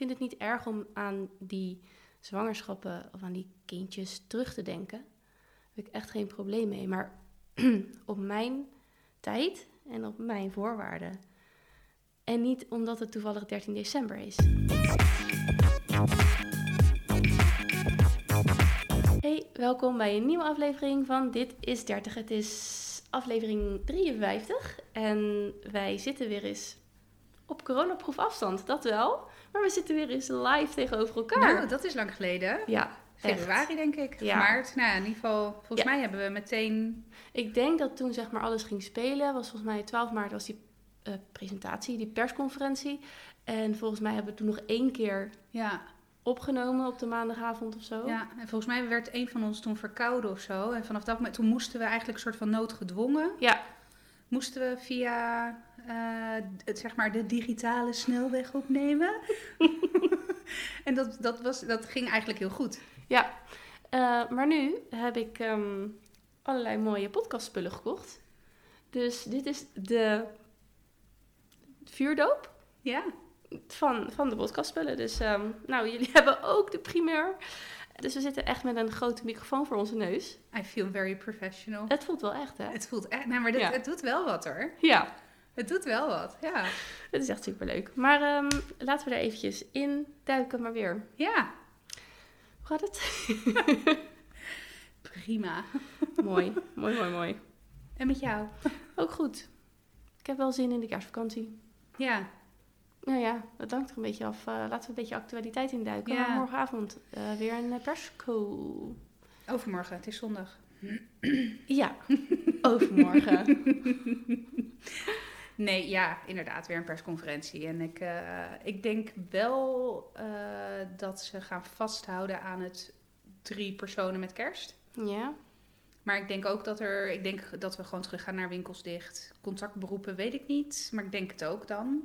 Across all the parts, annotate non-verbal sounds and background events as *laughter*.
vind het niet erg om aan die zwangerschappen of aan die kindjes terug te denken. Daar heb ik echt geen probleem mee. Maar *clears throat* op mijn tijd en op mijn voorwaarden. En niet omdat het toevallig 13 december is. Hey, welkom bij een nieuwe aflevering van Dit is 30. Het is aflevering 53 en wij zitten weer eens op coronaproef afstand, dat wel. Maar we zitten weer eens live tegenover elkaar. Nou, dat is lang geleden. ja, echt. Februari, denk ik. Ja. Maart. Nou, in ieder geval, volgens Ja. mij hebben we meteen... Ik denk dat toen zeg maar alles ging spelen, was volgens mij 12 maart was die eh, presentatie, die persconferentie. En volgens mij hebben we toen nog één keer Ja, opgenomen op de maandagavond of zo. ja, en volgens mij werd een van ons toen verkouden of zo. En vanaf dat moment, toen moesten we eigenlijk een soort van noodgedwongen... Ja, moesten we via, eh, het, zeg maar, de digitale snelweg opnemen. *laughs* en dat, dat, was, dat ging eigenlijk heel goed. ja. Eh, maar nu heb ik ehm, allerlei mooie podcastspullen gekocht. Dus dit is de vuurdoop Ja, van, van de podcastspullen. Dus ehm, nou, jullie *laughs* hebben ook de primeur. Dus we zitten echt met een grote microfoon voor onze neus. I feel very professional. Het voelt wel echt, hè? Het voelt echt, nee, maar dit, Ja. het doet wel wat hoor. Ja, Het doet wel wat, ja. het is echt superleuk. Maar ehm, laten we er eventjes in duiken maar weer. Ja, Hoe gaat het? *laughs* prima. *laughs* mooi, mooi, mooi, mooi. En met jou? Ook goed. Ik heb wel zin in de kerstvakantie. Ja, Nou ja, dat hangt er een beetje af. Eh, laten we een beetje actualiteit induiken. Ja. Morgenavond eh, weer een eh, persco. overmorgen, het is zondag. Ja, overmorgen. *laughs* Nee, ja, inderdaad, weer een persconferentie. En ik, ik denk wel dat ze gaan vasthouden aan het drie personen met kerst. ja, Maar ik denk ook dat er, ik denk dat we gewoon terug gaan naar winkels dicht. Contactberoepen weet ik niet, maar ik denk het ook dan.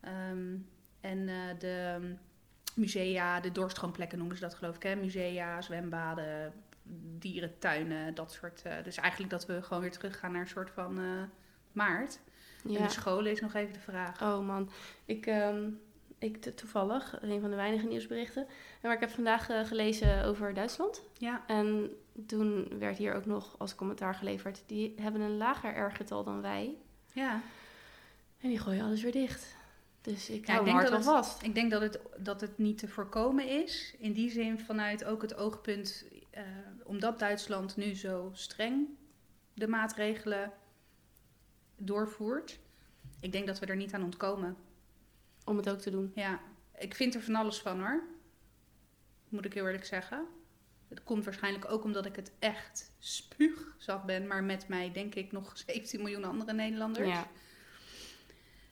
Ehm, en eh, de musea, de doorstroomplekken noemen ze dat geloof ik, hè? Musea, zwembaden, dierentuinen, dat soort. eh, dus eigenlijk dat we gewoon weer terug gaan naar een soort van eh, maart. En ja. de scholen is nog even de vraag. Oh man, ik, ehm, ik to- toevallig, een van de weinige nieuwsberichten. Maar ik heb vandaag gelezen over Duitsland. Ja, En toen werd hier ook nog als commentaar geleverd. Die hebben een lager R-getal dan wij. ja. En die gooien alles weer dicht. Dus ik Ja, hou ik denk dat het- vast. Ik denk dat het, dat het niet te voorkomen is. In die zin vanuit ook het oogpunt, eh, omdat Duitsland nu zo streng de maatregelen doorvoert. Ik denk dat we er niet aan ontkomen. Om het ook te doen. Ja, ik vind er van alles van hoor. Moet ik heel eerlijk zeggen. Het komt waarschijnlijk ook omdat ik het echt spuugzat ben. Maar met mij denk ik nog *laughs* 17 miljoen andere Nederlanders. Ja.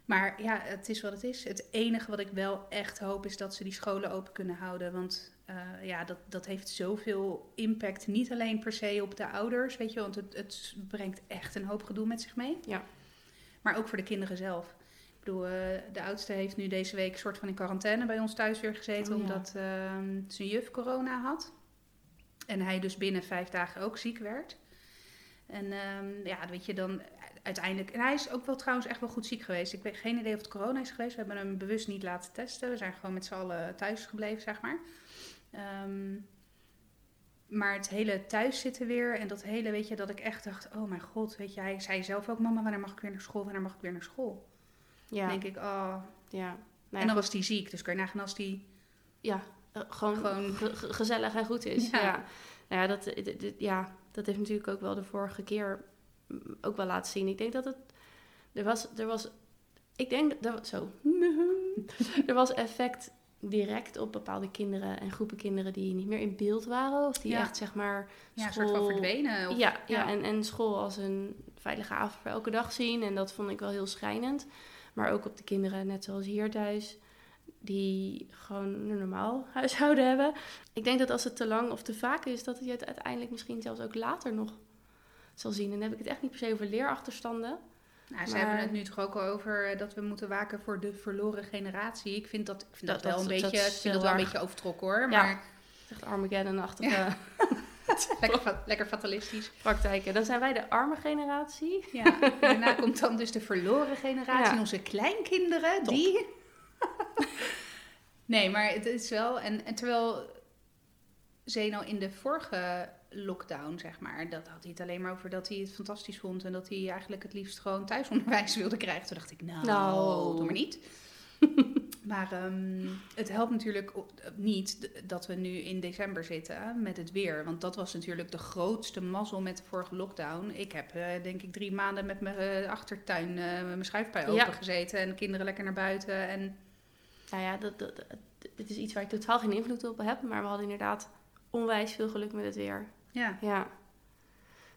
Maar ja, het is wat het is. Het enige wat ik wel echt hoop is dat ze die scholen open kunnen houden. Want eh, ja, dat, dat heeft zoveel impact. Niet alleen per se op de ouders, weet je, want het, het brengt echt een hoop gedoe met zich mee. Ja. Maar ook voor de kinderen zelf. Ik bedoel, eh, de oudste heeft nu deze week een soort van in quarantaine bij ons thuis weer gezeten, Oh, ja. omdat ehm, zijn juf corona had. En hij dus binnen vijf dagen ook ziek werd. En ehm, ja, weet je, dan uiteindelijk... En hij is ook wel trouwens echt wel goed ziek geweest. Ik weet geen idee of het corona is geweest. We hebben hem bewust niet laten testen. We zijn gewoon met z'n allen thuis gebleven, zeg maar. Ehm, maar het hele thuis zitten weer en dat hele, weet je, dat ik echt dacht... Oh mijn god, weet je, hij zei zelf ook... Mama, wanneer mag ik weer naar school? Wanneer mag ik weer naar school? Ja. Dan denk ik, oh... ja. Nou en dan was hij ziek, dus kan je nagaan als die... ja, eh, gewoon, Gewoon- ge- ge- gezellig en goed is. Ja. Ja. Nou ja, dat, eh, ja, dat heeft natuurlijk ook wel de vorige keer ook wel laten zien. Ik denk dat het... Er was... Er was ik denk dat... Zo. *laughs* er was effect direct op bepaalde kinderen en groepen kinderen die niet meer in beeld waren. Of die Ja. echt, zeg maar... Ja, een soort van school- verdwenen. Of, ja, ja. ja. En, en school als een veilige avond voor elke dag zien. En dat vond ik wel heel schrijnend. Maar ook op de kinderen, net zoals hier thuis, die gewoon een normaal huishouden hebben. Ik denk dat als het te lang of te vaak is, dat je het uiteindelijk misschien zelfs ook later nog zal zien. En dan heb ik het echt niet per se over leerachterstanden. Nou, ze Maar- hebben het nu toch ook al over eh, dat we moeten waken voor de verloren generatie. Ik vind dat, ik vind dat, Dat- wel een dat- beetje, ik vind dat wel een beetje overtrokken hoor. Ja. Maar Echt Armageddon-achtige *laughs* *laughs* lekker, lekker fatalistisch. praktijken. Dan zijn wij de arme generatie. Ja. Daarna *laughs* komt dan dus de verloren generatie. Ja. En onze kleinkinderen, Top. die... Nee, maar het is wel... En, en terwijl Zeno in de vorige lockdown, zeg maar... Dat had hij het alleen maar over dat hij het fantastisch vond... en dat hij eigenlijk het liefst gewoon thuisonderwijs *laughs* wilde krijgen. Toen dacht ik, nou, Nou. doe maar niet. *laughs* maar ehm, het helpt natuurlijk niet dat we nu in december zitten met het weer. Want dat was natuurlijk de grootste mazzel met de vorige lockdown. Ik heb eh, denk ik drie maanden met mijn eh, achtertuin, eh, met mijn schuifpui Ja. open gezeten... en de kinderen lekker naar buiten en... Nou ja, dat, dat, dat- dit is iets waar ik totaal geen invloed op heb. Maar we hadden inderdaad onwijs veel geluk met het weer. Ja, Ja.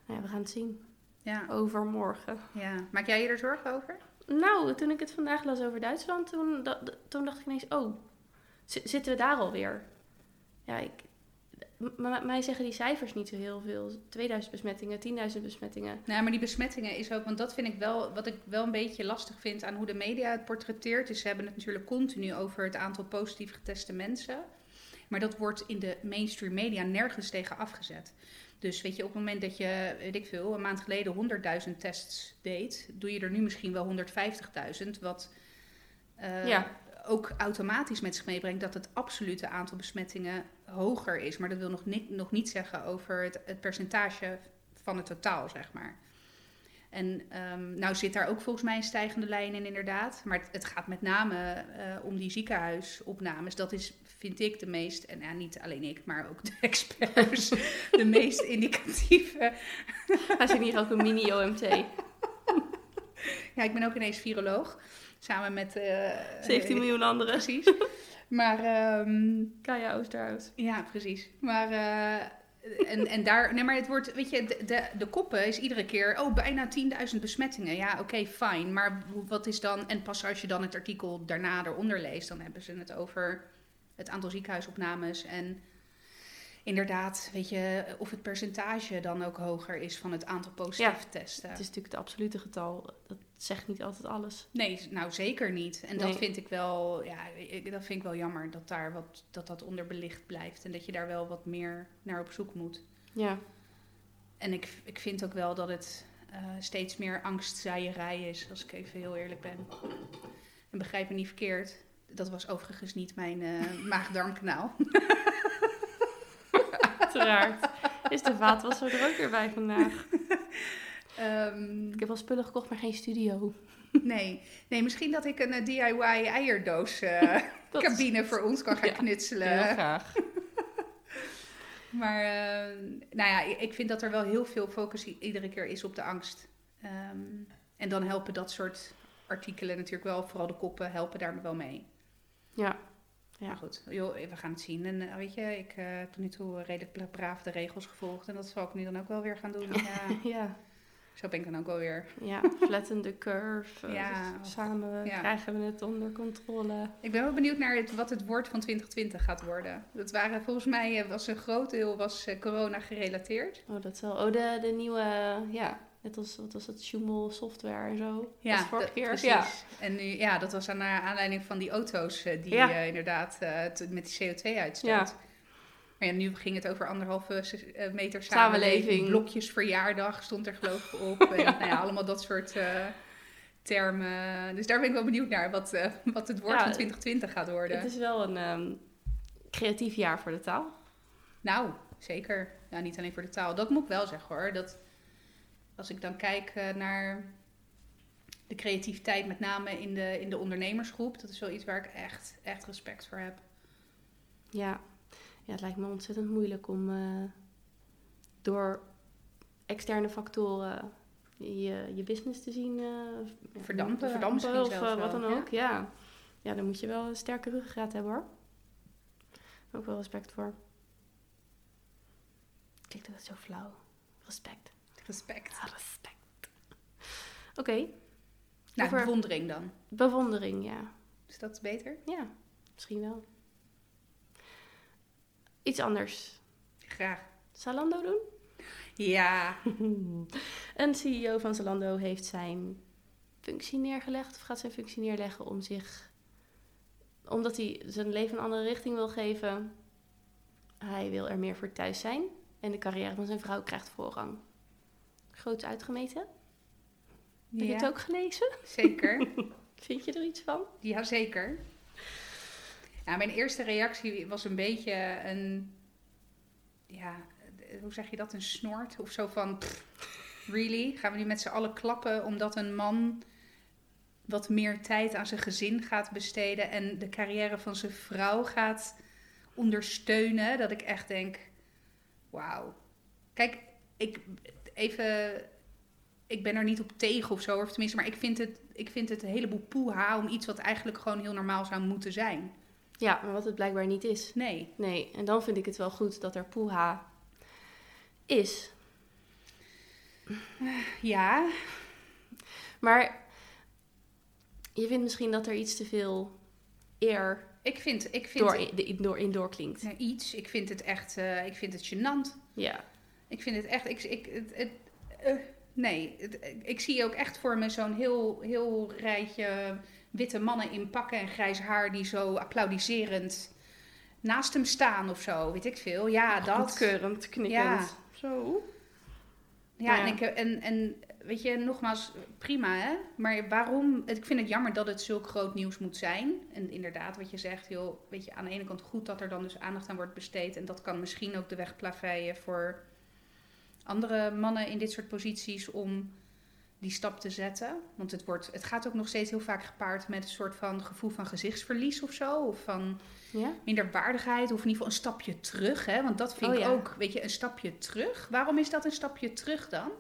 Nou ja, we gaan het zien. ja, Overmorgen. ja. Maak jij je er zorgen over? Nou, toen ik het vandaag las over Duitsland, toen, da- toen dacht ik ineens, oh, zi- zitten we daar alweer? Ja, ik, mij zeggen die cijfers niet zo heel veel. 2000 besmettingen, 10.000 besmettingen. Nou, maar die besmettingen is ook, want dat vind ik wel, wat ik wel een beetje lastig vind aan hoe de media het portretteert. Dus ze hebben het natuurlijk continu over het aantal positief geteste mensen. Maar dat wordt in de mainstream media nergens tegen afgezet. Dus weet je, op het moment dat je, weet ik veel, een maand geleden 100.000 tests deed, doe je er nu misschien wel 150.000. Wat eh, Ja. ook automatisch met zich meebrengt dat het absolute aantal besmettingen hoger is. Maar dat wil nog niet, nog niet zeggen over het, het percentage van het totaal, zeg maar. En ehm, nou zit daar ook volgens mij een stijgende lijn in, inderdaad. Maar het, het gaat met name eh, om die ziekenhuisopnames. Dat is, vind ik, de meest, en ja, niet alleen ik, maar ook de *laughs* experts, de *laughs* meest indicatieve. Wij zijn hier ook een mini-OMT. Ja, ik ben ook ineens viroloog, samen met... eh, 17 miljoen anderen. Precies. Maar ehm, Kaya Oosterhout. Ja, precies. Maar, eh, en, en daar, nee, maar het wordt, weet je, de, de, koppen is iedere keer, oh, bijna 10.000 besmettingen. Ja, oké, fijn. Maar wat is dan, en pas als je dan het artikel daarna eronder leest, dan hebben ze het over het aantal ziekenhuisopnames. En inderdaad, weet je, of het percentage dan ook hoger is van het aantal positieve testen. Het is natuurlijk het absolute getal. Dat zegt niet altijd alles. Nee, nou zeker niet. En dat vind ik wel, ja, ik, dat vind ik wel jammer dat daar wat, dat dat onderbelicht blijft en dat je daar wel wat meer naar op zoek moet. Ja, En ik, ik vind ook wel dat het eh, steeds meer angstzaaierij is, als ik even heel eerlijk ben. En begrijp me niet verkeerd. Dat was overigens niet mijn eh *laughs* maag-darmkanaal. Is de vaatwasser er ook weer bij vandaag? *laughs* Ehm, Ik heb wel spullen gekocht, maar geen studio. nee. nee, misschien dat ik een eh, DIY eierdoos eh, *laughs* voor ons kan gaan Ja, knutselen. Heel graag. *laughs* Maar eh, nou ja, ik vind dat er wel heel veel focus iedere keer is op de angst. Ehm, en dan helpen dat soort artikelen natuurlijk wel, vooral de koppen, helpen daar wel mee. Ja. Ja. Maar goed, joh, we gaan het zien. En eh, weet je, ik eh, heb tot nu toe redelijk braaf de regels gevolgd. En dat zal ik nu dan ook wel weer gaan doen. *laughs* Ja, Ja. zo ben ik dan ook wel weer. Ja, flatten the curve. *laughs* Ja. Dus Samen Ja. krijgen we het onder controle. Ik ben wel benieuwd naar het, wat het woord van 2020 gaat worden. Dat waren volgens mij, eh, was een groot deel was eh, corona gerelateerd. Oh, dat zal. Oh, de, de nieuwe. Ja, net als wat was het? Schumel software en zo. Ja, vorige keer. precies. Ja. En nu, ja, dat was aan naar aanleiding van die auto's eh, die Ja. eh, inderdaad eh, met die CO2-uitstoot. Ja. Maar ja, nu ging het over anderhalve meter samenleving. Samenleving. Blokjes verjaardag stond er geloof ik op. *laughs* En, nou ja, allemaal dat soort termen. Dus daar ben ik wel benieuwd naar wat, wat het woord van 2020 gaat worden. Het is wel een ehm, creatief jaar voor de taal. Nou, zeker. Ja, niet alleen voor de taal. Dat moet ik wel zeggen hoor. Dat als ik dan kijk eh, naar de creativiteit, met name in de, in de ondernemersgroep, dat is wel iets waar ik echt, echt respect voor heb. Ja. ja, het lijkt me ontzettend moeilijk om eh, door externe factoren je, je business te zien eh, Verdampen of wat dan ook. Ja. ja, dan moet je wel een sterke ruggengraat hebben hoor. Ook wel respect voor. Klinkt dat zo flauw. Respect. Respect. Respect. Oké, Nou, Over- bewondering dan. bewondering, ja. Is dat beter? Ja, misschien wel. Iets anders. Graag. Zalando doen? Ja. *laughs* Een CEO van Zalando heeft zijn functie neergelegd, of gaat zijn functie neerleggen om zich, omdat hij zijn leven een andere richting wil geven. Hij wil er meer voor thuis zijn en de carrière van zijn vrouw krijgt voorrang. Groot uitgemeten. Heb je het ook gelezen? Zeker. *laughs* Vind je er iets van? Ja, zeker. Ja, mijn eerste reactie was een beetje een, ja, hoe zeg je dat, een snort of zo van, pff, really? Gaan we nu met z'n allen klappen omdat een man wat meer tijd aan zijn gezin gaat besteden en de carrière van zijn vrouw gaat ondersteunen? Dat ik echt denk, wauw. Kijk, ik, even, ik ben er niet op tegen of zo, of tenminste, maar ik vind het, ik vind het een heleboel poeha om iets wat eigenlijk gewoon heel normaal zou moeten zijn. Ja, maar wat het blijkbaar niet is. Nee. Nee, en dan vind ik het wel goed dat er poeha is. Ja, Maar je vindt misschien dat er iets te veel eer ik vind, ik vind door, door, in doorklinkt. nou, iets. Ik vind het echt, eh, ik vind het gênant. Ja. Ik vind het echt, ik, ik, het, het, eh, nee, het- ik zie ook echt voor me zo'n heel, heel rijtje witte mannen in pakken en grijs haar die zo applaudiserend naast hem staan of zo, weet ik veel. Ja, dat. Goedkeurend, knikkend. Ja. Zo. Ja, Ja. En, ik, en, en weet je, nogmaals, prima hè. Maar waarom, ik vind het jammer dat het zulk groot nieuws moet zijn. En inderdaad, wat je zegt, heel, weet je, aan de ene kant goed dat er dan dus aandacht aan wordt besteed. En dat kan misschien ook de weg plaveien voor andere mannen in dit soort posities om die stap te zetten. Want het, wordt, het gaat ook nog steeds heel vaak gepaard met een soort van gevoel van gezichtsverlies of zo. Of van Ja? minderwaardigheid of in ieder geval een stapje terug. Hè? Want dat vind Oh ik ja. ook, weet je, een stapje terug. Waarom is dat een stapje terug dan?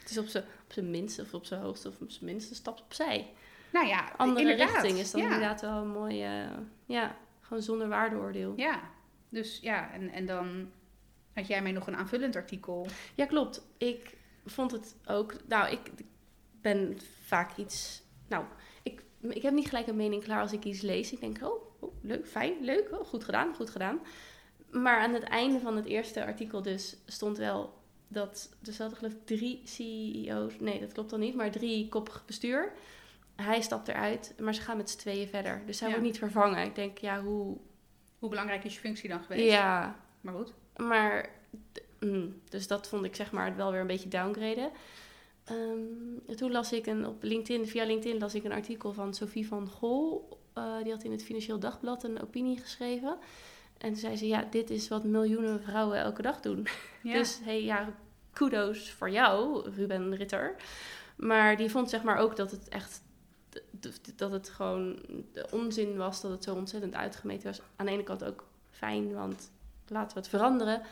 Het is op zijn op minste of op zijn hoogste of op zijn minste een stap opzij. Nou ja, Andere inderdaad. richting is dan ja. inderdaad wel een mooie... Ja, gewoon zonder waardeoordeel. Ja, dus ja, en, en dan had jij mij nog een aanvullend artikel. Ja, klopt. Ik vond het ook. Nou, ik ben vaak iets. Nou, ik, ik heb niet gelijk een mening klaar als ik iets lees. Ik denk, oh, oh, leuk, fijn, leuk, oh, goed gedaan, goed gedaan. Maar aan het einde van het eerste artikel dus stond wel dat er zaten geloof ik drie CEO's. Nee, dat klopt dan niet, maar drie koppig bestuur. Hij stapt eruit, maar ze gaan met z'n tweeën verder. Dus hij Ja. wordt niet vervangen. Ik denk, ja, hoe... Hoe belangrijk is je functie dan geweest? Ja, Maar goed. Maar, mm, dus dat vond ik zeg maar wel weer een beetje downgraden. Ehm, toen las ik een, op LinkedIn, via LinkedIn las ik een artikel van Sophie van Gol. Eh, die had in het Financieel Dagblad een opinie geschreven. En toen zei ze, ja, dit is wat miljoenen vrouwen elke dag doen. Ja. *laughs* Dus hey, ja, kudos voor jou, Ruben Ritter. Maar die vond zeg maar ook dat het echt, dat het gewoon de onzin was dat het zo ontzettend uitgemeten was. Aan de ene kant ook fijn, want laten we het veranderen.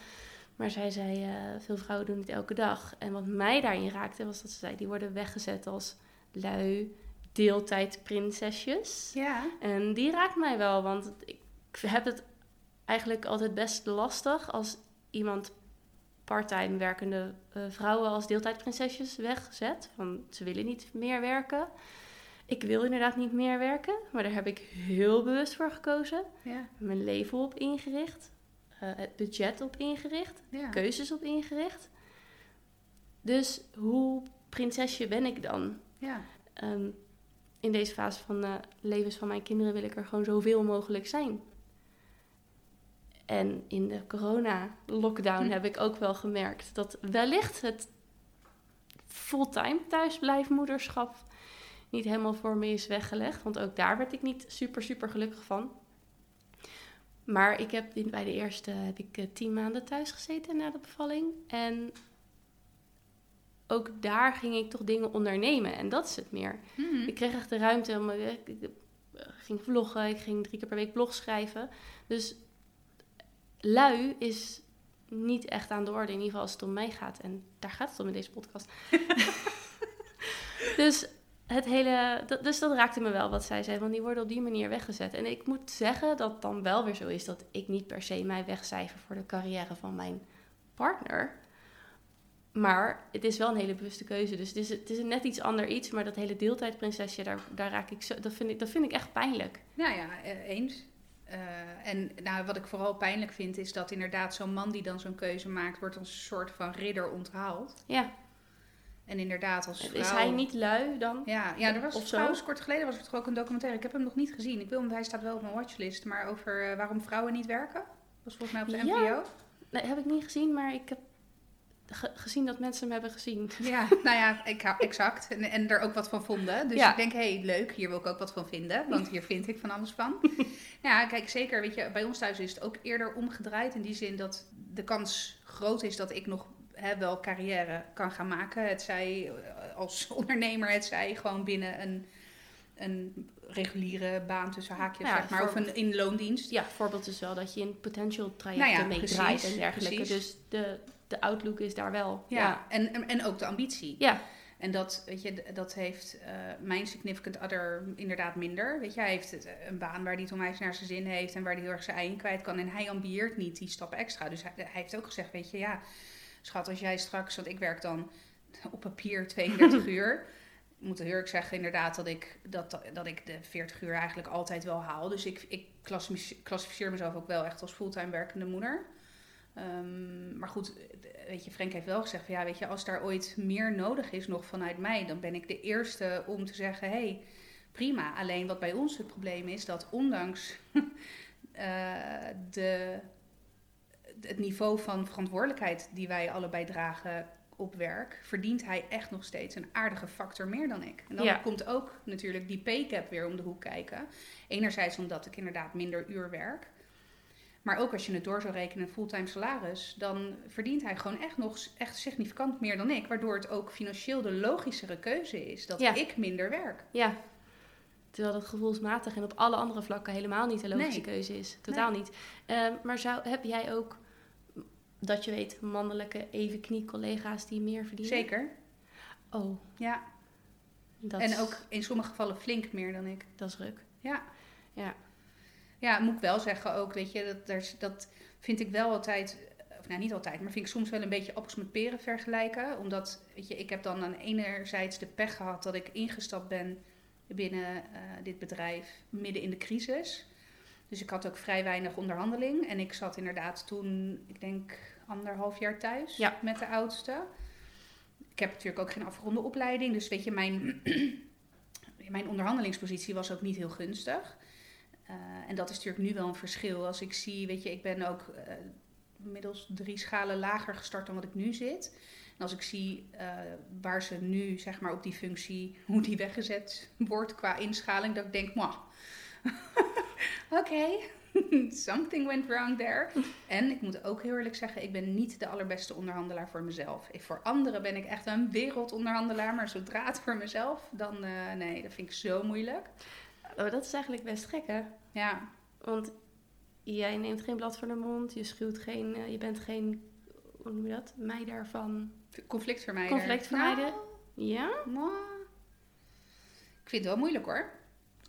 Maar zij zei, eh, veel vrouwen doen het elke dag. En wat mij daarin raakte, was dat ze zei, die worden weggezet als lui, deeltijdprinsesjes. ja. En die raakt mij wel, want ik heb het eigenlijk altijd best lastig als iemand parttime werkende eh, vrouwen als deeltijdprinsesjes wegzet. Van ze willen niet meer werken. Ik wil inderdaad niet meer werken, maar daar heb ik heel bewust voor gekozen. Ja. Mijn leven op ingericht, het budget op ingericht, Ja. keuzes op ingericht. Dus hoe prinsesje ben ik dan? ja. Ehm, in deze fase van de levens van mijn kinderen wil ik er gewoon zoveel mogelijk zijn. En in de corona-lockdown Hm. heb ik ook wel gemerkt dat wellicht het fulltime thuisblijfmoederschap niet helemaal voor me is weggelegd. Want ook daar werd ik niet super, super gelukkig van. Maar ik heb in- bij de eerste heb ik eh, tien maanden thuis gezeten na de bevalling. En ook daar ging ik toch dingen ondernemen. En dat is het meer. Mhm. Ik kreeg echt de ruimte om. Ik, ik, ik ging vloggen, ik ging drie keer per week blog schrijven. Dus lui is niet echt aan de orde, in ieder geval als het om mij gaat. En daar gaat het om in deze podcast. *laughs* dus het hele. Dus dat raakte me wel wat zij zei, want die worden op die manier weggezet. En ik moet zeggen dat het dan wel weer zo is dat ik niet per se mij wegcijfer voor de carrière van mijn partner. Maar het is wel een hele bewuste keuze. Dus het is, het is net iets ander iets. Maar dat hele deeltijdprinsesje, daar, daar raak ik zo, dat, vind ik, dat vind ik echt pijnlijk. Nou ja, eh, eens. Eh, en nou, wat ik vooral pijnlijk vind, is dat inderdaad zo'n man die dan zo'n keuze maakt, wordt als een soort van ridder onthaald. Ja, En inderdaad als vrouw... is hij niet lui dan? Ja, ja, er was Of trouwens kort geleden was er toch ook een documentaire. Ik heb hem nog niet gezien. Ik wil hem, hij staat wel op mijn watchlist. Maar over eh, waarom vrouwen niet werken. was volgens mij op de Ja. NPO. Nee, heb ik niet gezien, maar ik heb ge- gezien dat mensen hem hebben gezien. Ja, *laughs* nou ja, ik, exact. En, en er ook wat van vonden. Dus Ja. ik denk, hé, hey, leuk, hier wil ik ook wat van vinden. Want hier vind ik van alles van. *laughs* ja, kijk, zeker, weet je, bij ons thuis is het ook eerder omgedraaid. In die zin dat de kans groot is dat ik nog hè, wel carrière kan gaan maken. Het zij eh, als *laughs* ondernemer, het zij gewoon binnen een, een reguliere baan tussen haakjes, Ja, zeg maar. Of een in loondienst. Ja, voorbeeld is wel dat je in potential trajecten Nou ja, precies, en dergelijke. precies. Dus de, de outlook is daar wel. Ja, Ja. En, en, en ook de ambitie. Ja. En dat, weet je, dat heeft eh, mijn significant other inderdaad minder. Weet je, hij heeft eh, een baan waar hij het onwijs naar zijn zin heeft en waar hij heel erg zijn ei in kwijt kan. En hij ambieert niet die stappen extra. Dus hij, hij heeft ook gezegd, weet je, ja, schat, als jij straks, want ik werk dan op papier *laughs* 32 *laughs* uur. Ik moet eerlijk zeggen, inderdaad, dat ik, dat, dat ik de 40 uur eigenlijk altijd wel haal. Dus ik, ik klassificeer, klassificeer mezelf ook wel echt als fulltime werkende moeder. Ehm, maar goed, weet je, Frank heeft wel gezegd van ja, weet je, als daar ooit meer nodig is nog vanuit mij, dan ben ik de eerste om te zeggen, hé, hey, prima. Alleen wat bij ons het probleem is, dat ondanks *laughs* eh, de, het niveau van verantwoordelijkheid die wij allebei dragen op werk, verdient hij echt nog steeds een aardige factor meer dan ik. En dan Ja. komt ook natuurlijk die pay cap weer om de hoek kijken. Enerzijds omdat ik inderdaad minder uur werk. Maar ook als je het door zou rekenen, een fulltime salaris, dan verdient hij gewoon echt nog echt significant meer dan ik. Waardoor het ook financieel de logischere keuze is dat Ja. ik minder werk. ja. Terwijl dat gevoelsmatig en op alle andere vlakken helemaal niet een logische Nee. keuze is. Totaal niet. Ehm, maar zou, heb jij ook, dat je weet, mannelijke evenknie collega's die meer verdienen? Zeker. Oh, Ja. dat, en ook in sommige gevallen flink meer dan ik. dat is ruk. Ja. Ja. Ja, moet ik wel zeggen ook, weet je, dat, dat vind ik wel altijd, of nou niet altijd, maar vind ik soms wel een beetje appels met peren vergelijken. Omdat, weet je, ik heb dan aan enerzijds de pech gehad dat ik ingestapt ben binnen eh, dit bedrijf midden in de crisis. Dus ik had ook vrij weinig onderhandeling. En ik zat inderdaad toen, ik denk, anderhalf jaar thuis Ja. met de oudste. Ik heb natuurlijk ook geen afgeronde opleiding. Dus weet je, mijn, *clears throat* mijn onderhandelingspositie was ook niet heel gunstig. Eh, en dat is natuurlijk nu wel een verschil. Als ik zie, weet je, ik ben ook eh, inmiddels drie schalen lager gestart dan wat ik nu zit. En als ik zie eh, waar ze nu, zeg maar, op die functie, *laughs* hoe die weggezet wordt qua inschaling, dat ik denk, mwah. *laughs* Oké, *laughs* something went wrong there. En ik moet ook heel eerlijk zeggen, ik ben niet de allerbeste onderhandelaar voor mezelf. Ik, voor anderen ben ik echt een wereldonderhandelaar, maar zodra het voor mezelf, dan eh, nee, dat vind ik zo moeilijk. Oh, dat is eigenlijk best gek, hè? Ja, Want jij neemt geen blad voor de mond, je schuwt geen, eh, je bent geen, hoe noem je dat, meider van... conflictvermijder. Conflictvermijder? Nou, Ja? nou, ik vind het wel moeilijk hoor.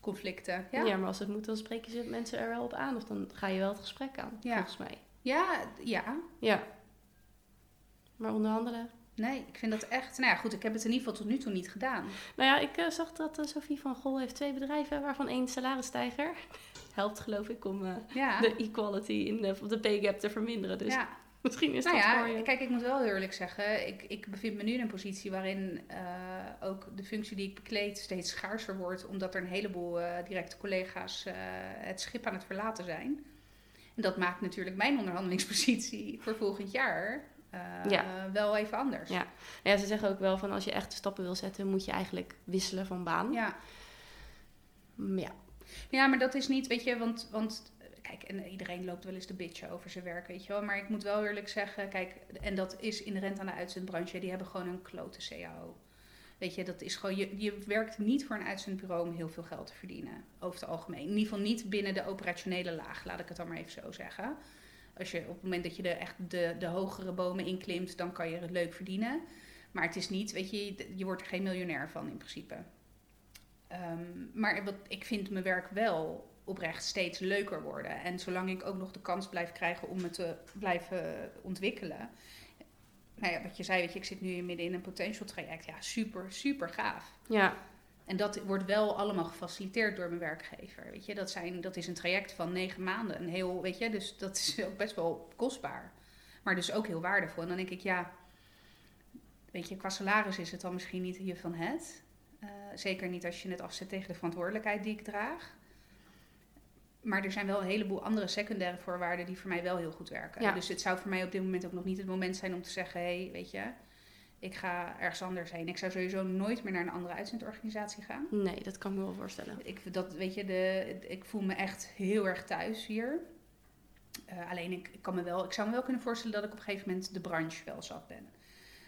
Conflicten. Ja. Ja. maar als het moet, dan spreken ze mensen er wel op aan. Of dan ga je wel het gesprek aan, Ja. volgens mij. Ja, ja. Ja. Maar onderhandelen? Nee, ik vind dat echt. Nou ja, goed, ik heb het in ieder geval tot nu toe niet gedaan. Nou ja, ik eh, zag dat eh, Sophie van Gol heeft twee bedrijven, waarvan één salarisstijger. *laughs* Helpt geloof ik om eh, Ja. de equality in de, de pay gap te verminderen. Dus ja. Misschien is Nou dat ja, kijk, ik moet wel eerlijk zeggen, ik, ik bevind me nu in een positie waarin eh, ook de functie die ik bekleed steeds schaarser wordt, omdat er een heleboel eh, directe collega's eh, het schip aan het verlaten zijn. En dat maakt natuurlijk mijn onderhandelingspositie voor volgend jaar Ja. wel even anders. Ja. Nou ja, ze zeggen ook wel van als je echt stappen wil zetten, moet je eigenlijk wisselen van baan. ja. Mm, ja. Ja, maar dat is niet, weet je, want, want en iedereen loopt wel eens de bitchen over zijn werk, weet je wel. Maar ik moet wel eerlijk zeggen, kijk, en dat is inherent aan de uitzendbranche, die hebben gewoon een klote CAO. Weet je, dat is gewoon, je, je werkt niet voor een uitzendbureau om heel veel geld te verdienen, over het algemeen. In ieder geval niet binnen de operationele laag, laat ik het dan maar even zo zeggen. Als je op het moment dat je de, echt de, de hogere bomen inklimt, dan kan je het leuk verdienen. Maar het is niet, weet je, je wordt er geen miljonair van in principe. Ehm, maar wat, ik vind mijn werk wel oprecht steeds leuker worden. En zolang ik ook nog de kans blijf krijgen om me te blijven ontwikkelen. Nou ja, wat je zei, weet je, ik zit nu midden in een potential traject. Ja, super, super gaaf. Ja. En dat wordt wel allemaal gefaciliteerd door mijn werkgever. Weet je, dat, zijn, dat is een traject van negen maanden. Een heel, weet je, dus dat is ook best wel kostbaar. Maar dus ook heel waardevol. En dan denk ik, ja, weet je, qua salaris is het dan misschien niet je van het. Eh, zeker niet als je het afzet tegen de verantwoordelijkheid die ik draag. Maar er zijn wel een heleboel andere secundaire voorwaarden die voor mij wel heel goed werken. Ja. Dus het zou voor mij op dit moment ook nog niet het moment zijn om te zeggen: hé, hey, weet je, ik ga ergens anders heen. Ik zou sowieso nooit meer naar een andere uitzendorganisatie gaan. Nee, dat kan ik me wel voorstellen. Ik, dat, weet je, de, ik voel me echt heel erg thuis hier. Eh, alleen ik, ik, kan me wel, ik zou me wel kunnen voorstellen dat ik op een gegeven moment de branche wel zat ben.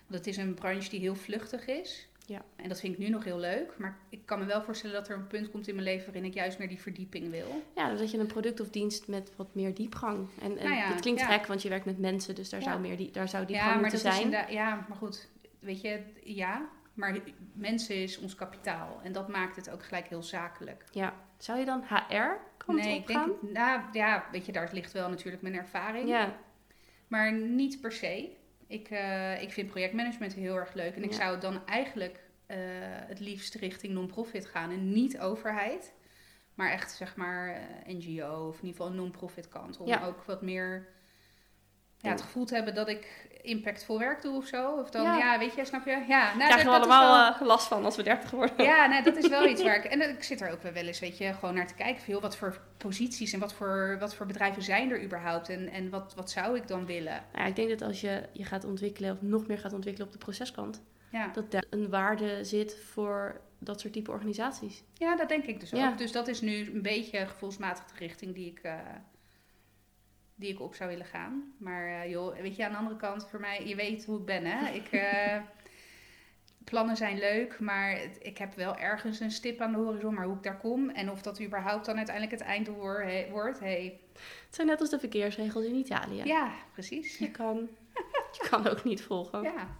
Want het is een branche die heel vluchtig is. Ja. En dat vind ik nu nog heel leuk. Maar ik kan me wel voorstellen dat er een punt komt in mijn leven waarin ik juist meer die verdieping wil. Ja, dat je een product of dienst met wat meer diepgang. En, en Nou ja, het klinkt ja. gek, want je werkt met mensen, dus daar Ja. zou meer die, daar zou ja, diepgang maar moeten dat zijn. ja, maar goed. Weet je, ja. Maar mensen is ons kapitaal. En dat maakt het ook gelijk heel zakelijk. Ja. Zou je dan HR kant nee, ik denk, nou ja, weet je, daar ligt wel natuurlijk mijn ervaring. Ja, Maar niet per se. Ik, eh, ik vind projectmanagement heel erg leuk. En ik zou dan eigenlijk eh, het liefst richting non-profit gaan. En niet overheid. Maar echt zeg maar eh, NGO of in ieder geval een non-profit kant. Om Ja. ook wat meer ja, het gevoel te hebben dat ik impactvol werk doe of zo. Of dan, Ja. ja, weet je, snap je? Ja, nou, krijgen we allemaal wel- eh, last van als we 30 worden. ja, nou, dat is wel *laughs* iets waar ik... En ik zit er ook wel eens, weet je, gewoon naar te kijken. Veel, wat voor posities en wat voor, wat voor bedrijven zijn er überhaupt? En, en wat, wat zou ik dan willen? Ja, ik denk dat als je je gaat ontwikkelen, of nog meer gaat ontwikkelen op de proceskant, Ja. dat daar een waarde zit voor dat soort type organisaties. Ja, dat denk ik dus Ja. ook. Dus dat is nu een beetje gevoelsmatig de richting die ik, eh, die ik op zou willen gaan. Maar eh, joh, weet je, aan de andere kant, voor mij, je weet hoe ik ben, hè. *laughs* Ik, eh, plannen zijn leuk, maar het- ik heb wel ergens een stip aan de horizon. Maar hoe ik daar kom en of dat überhaupt dan uiteindelijk het einddoel he- wordt, hey, Het zijn net als de verkeersregels in Italië. ja, precies. Je, kan, je kan ook niet volgen. Ja.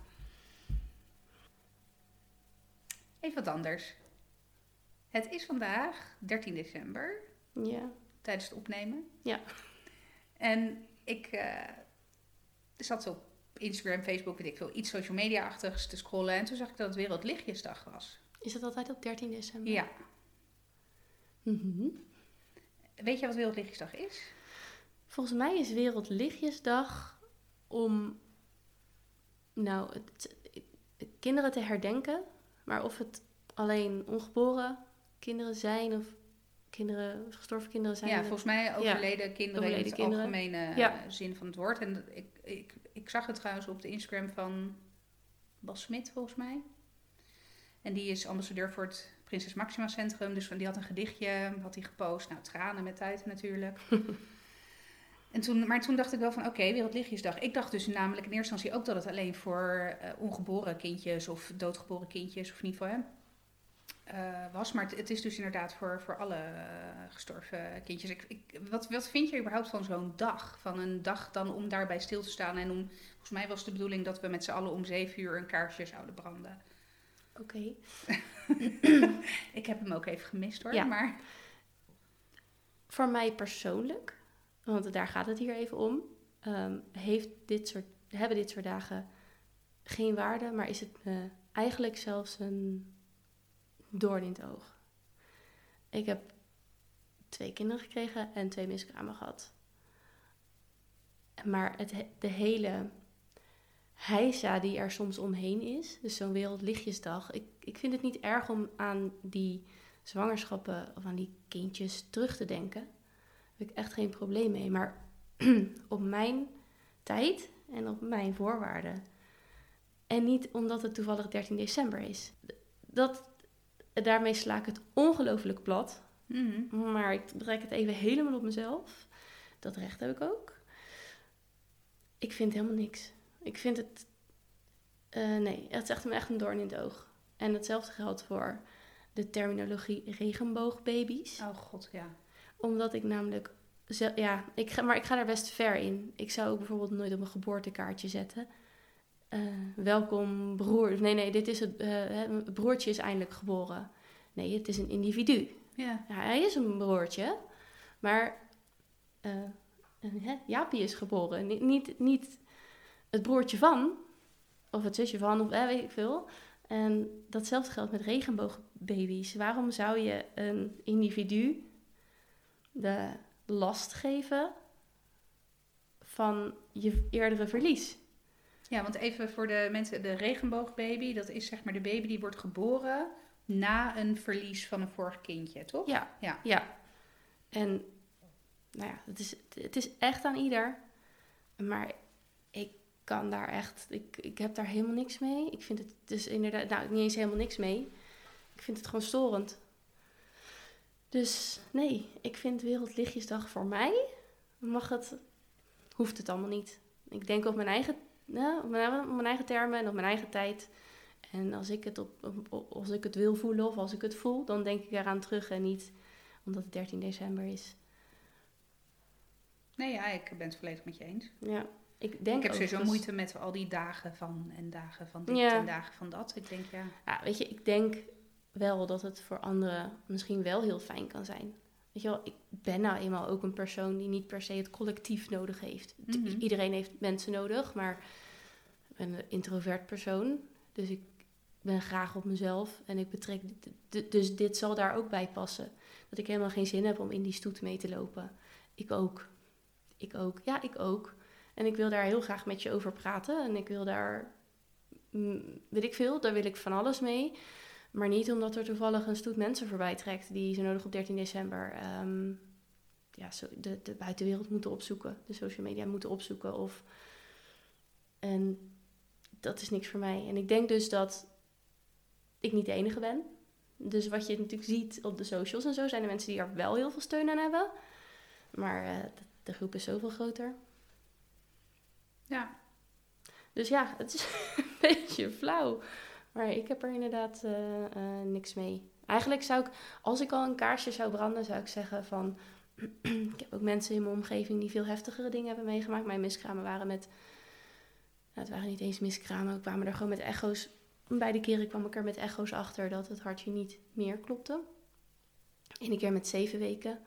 Even wat anders. Het is vandaag 13 december. Ja. tijdens het opnemen. Ja. En ik eh, zat zo op Instagram, Facebook, weet ik veel, iets social media-achtigs te scrollen. En toen zag ik dat het Wereldlichtjesdag was. Is dat altijd op 13 december? Ja. Mhm. Weet je wat Wereldlichtjesdag is? Volgens mij is Wereldlichtjesdag om nou, het, het- kinderen te herdenken. Maar of het alleen ongeboren kinderen zijn of kinderen, gestorven kinderen zijn. Ja, volgens mij overleden kinderen in Overleden het kinderen. algemene Ja. eh, zin van het woord. En ik, ik, ik zag het trouwens op de Instagram van Bas Smit, volgens mij. En die is ambassadeur voor het Prinses Maxima Centrum. Dus die had een gedichtje, had hij gepost. Nou, tranen met tijd natuurlijk. *laughs* en toen, maar toen dacht ik wel van, oké, Wereldlichtjesdag. Ik dacht dus namelijk in eerste instantie ook dat het alleen voor eh, ongeboren kindjes of doodgeboren kindjes, of in ieder geval, hè, eh, was. Maar het, het is dus inderdaad voor, voor alle eh, gestorven kindjes. Ik, ik, wat, wat vind je überhaupt van zo'n dag? Van een dag dan om daarbij stil te staan en om... Volgens mij was de bedoeling dat we met z'n allen om zeven uur een kaarsje zouden branden. Oké. *laughs* Ik heb hem ook even gemist hoor, Ja. maar... Voor mij persoonlijk, want daar gaat het hier even om, ehm, heeft dit soort, hebben dit soort dagen geen waarde, maar is het me eigenlijk zelfs een doorn in het oog. Ik heb twee kinderen gekregen en twee miskramen gehad. Maar het, he- de hele heisa die er soms omheen is, dus zo'n Wereldlichtjesdag, ik, ik vind het niet erg om aan die zwangerschappen of aan die kindjes terug te denken. Daar heb ik echt geen probleem mee. Maar *clears throat* op mijn tijd en op mijn voorwaarden. En niet omdat het toevallig 13 december is. Dat, daarmee sla ik het ongelooflijk plat. Mhm. Maar ik trek het even helemaal op mezelf. Dat recht heb ik ook. Ik vind helemaal niks. Ik vind het... eh, nee, het is echt, echt een doorn in het oog. En hetzelfde geldt voor de terminologie regenboogbaby's. Oh god, ja. Omdat ik namelijk... Ja, ik ga, maar ik ga daar best ver in. Ik zou ook bijvoorbeeld nooit op een geboortekaartje zetten. Eh, welkom broer. Nee, nee, dit is het... eh, broertje is eindelijk geboren. Nee, het is een individu. Ja, Ja, hij is een broertje, maar hè, Jaapie is geboren. Niet, niet, niet het broertje van, of het zusje van, of eh, weet ik veel. En datzelfde geldt met regenboogbaby's. Waarom zou je een individu de last geven van je eerdere verlies? Ja, want even voor de mensen, de regenboogbaby, dat is zeg maar de baby die wordt geboren na een verlies van een vorig kindje, toch? Ja, Ja. ja. En nou ja, het is, het is echt aan ieder. Maar ik kan daar echt, ik, ik heb daar helemaal niks mee. Ik vind het dus inderdaad, nou niet eens helemaal niks mee. Ik vind het gewoon storend. Dus nee, ik vind Wereldlichtjesdag voor mij mag het, hoeft het allemaal niet. Ik denk op mijn eigen, ja, op mijn, op mijn eigen termen en op mijn eigen tijd. En als ik, het op, op- als ik het wil voelen of als ik het voel, dan denk ik eraan terug en niet omdat het 13 december is. Nee, ja, ik ben het volledig met je eens. Ja, ik denk ik heb sowieso moeite met al die dagen van en dagen van dit Ja. en dagen van dat. Ik denk, ja, Ja, weet je, ik denk wel dat het voor anderen misschien wel heel fijn kan zijn. Weet je wel, ik ben nou eenmaal ook een persoon die niet per se het collectief nodig heeft. Mhm. Iedereen heeft mensen nodig, maar ik ben een introvert persoon. Dus ik ben graag op mezelf en ik betrek... Dus dit zal daar ook bij passen. Dat ik helemaal geen zin heb om in die stoet mee te lopen. Ik ook. Ik ook. Ja, ik ook. En ik wil daar heel graag met je over praten. En ik wil daar, mm, weet ik veel, daar wil ik van alles mee. Maar niet omdat er toevallig een stoet mensen voorbij trekt die zo nodig op 13 december ehm, ja, de, de buitenwereld moeten opzoeken. De social media moeten opzoeken. Of... En dat is niks voor mij. En ik denk dus dat ik niet de enige ben. Dus wat je natuurlijk ziet op de socials en zo, zijn er mensen die er wel heel veel steun aan hebben. Maar eh, de, de groep is zoveel groter. ja. Dus ja, het is *laughs* een beetje flauw. Maar ik heb er inderdaad eh, eh, niks mee. Eigenlijk zou ik, als ik al een kaarsje zou branden, zou ik zeggen van... *clears throat* ik heb ook mensen in mijn omgeving die veel heftigere dingen hebben meegemaakt. Mijn miskramen waren met... Nou, het waren niet eens miskramen, we kwamen er gewoon met echo's... Beide keren kwam ik er met echo's achter dat het hartje niet meer klopte. Ene keer met zeven weken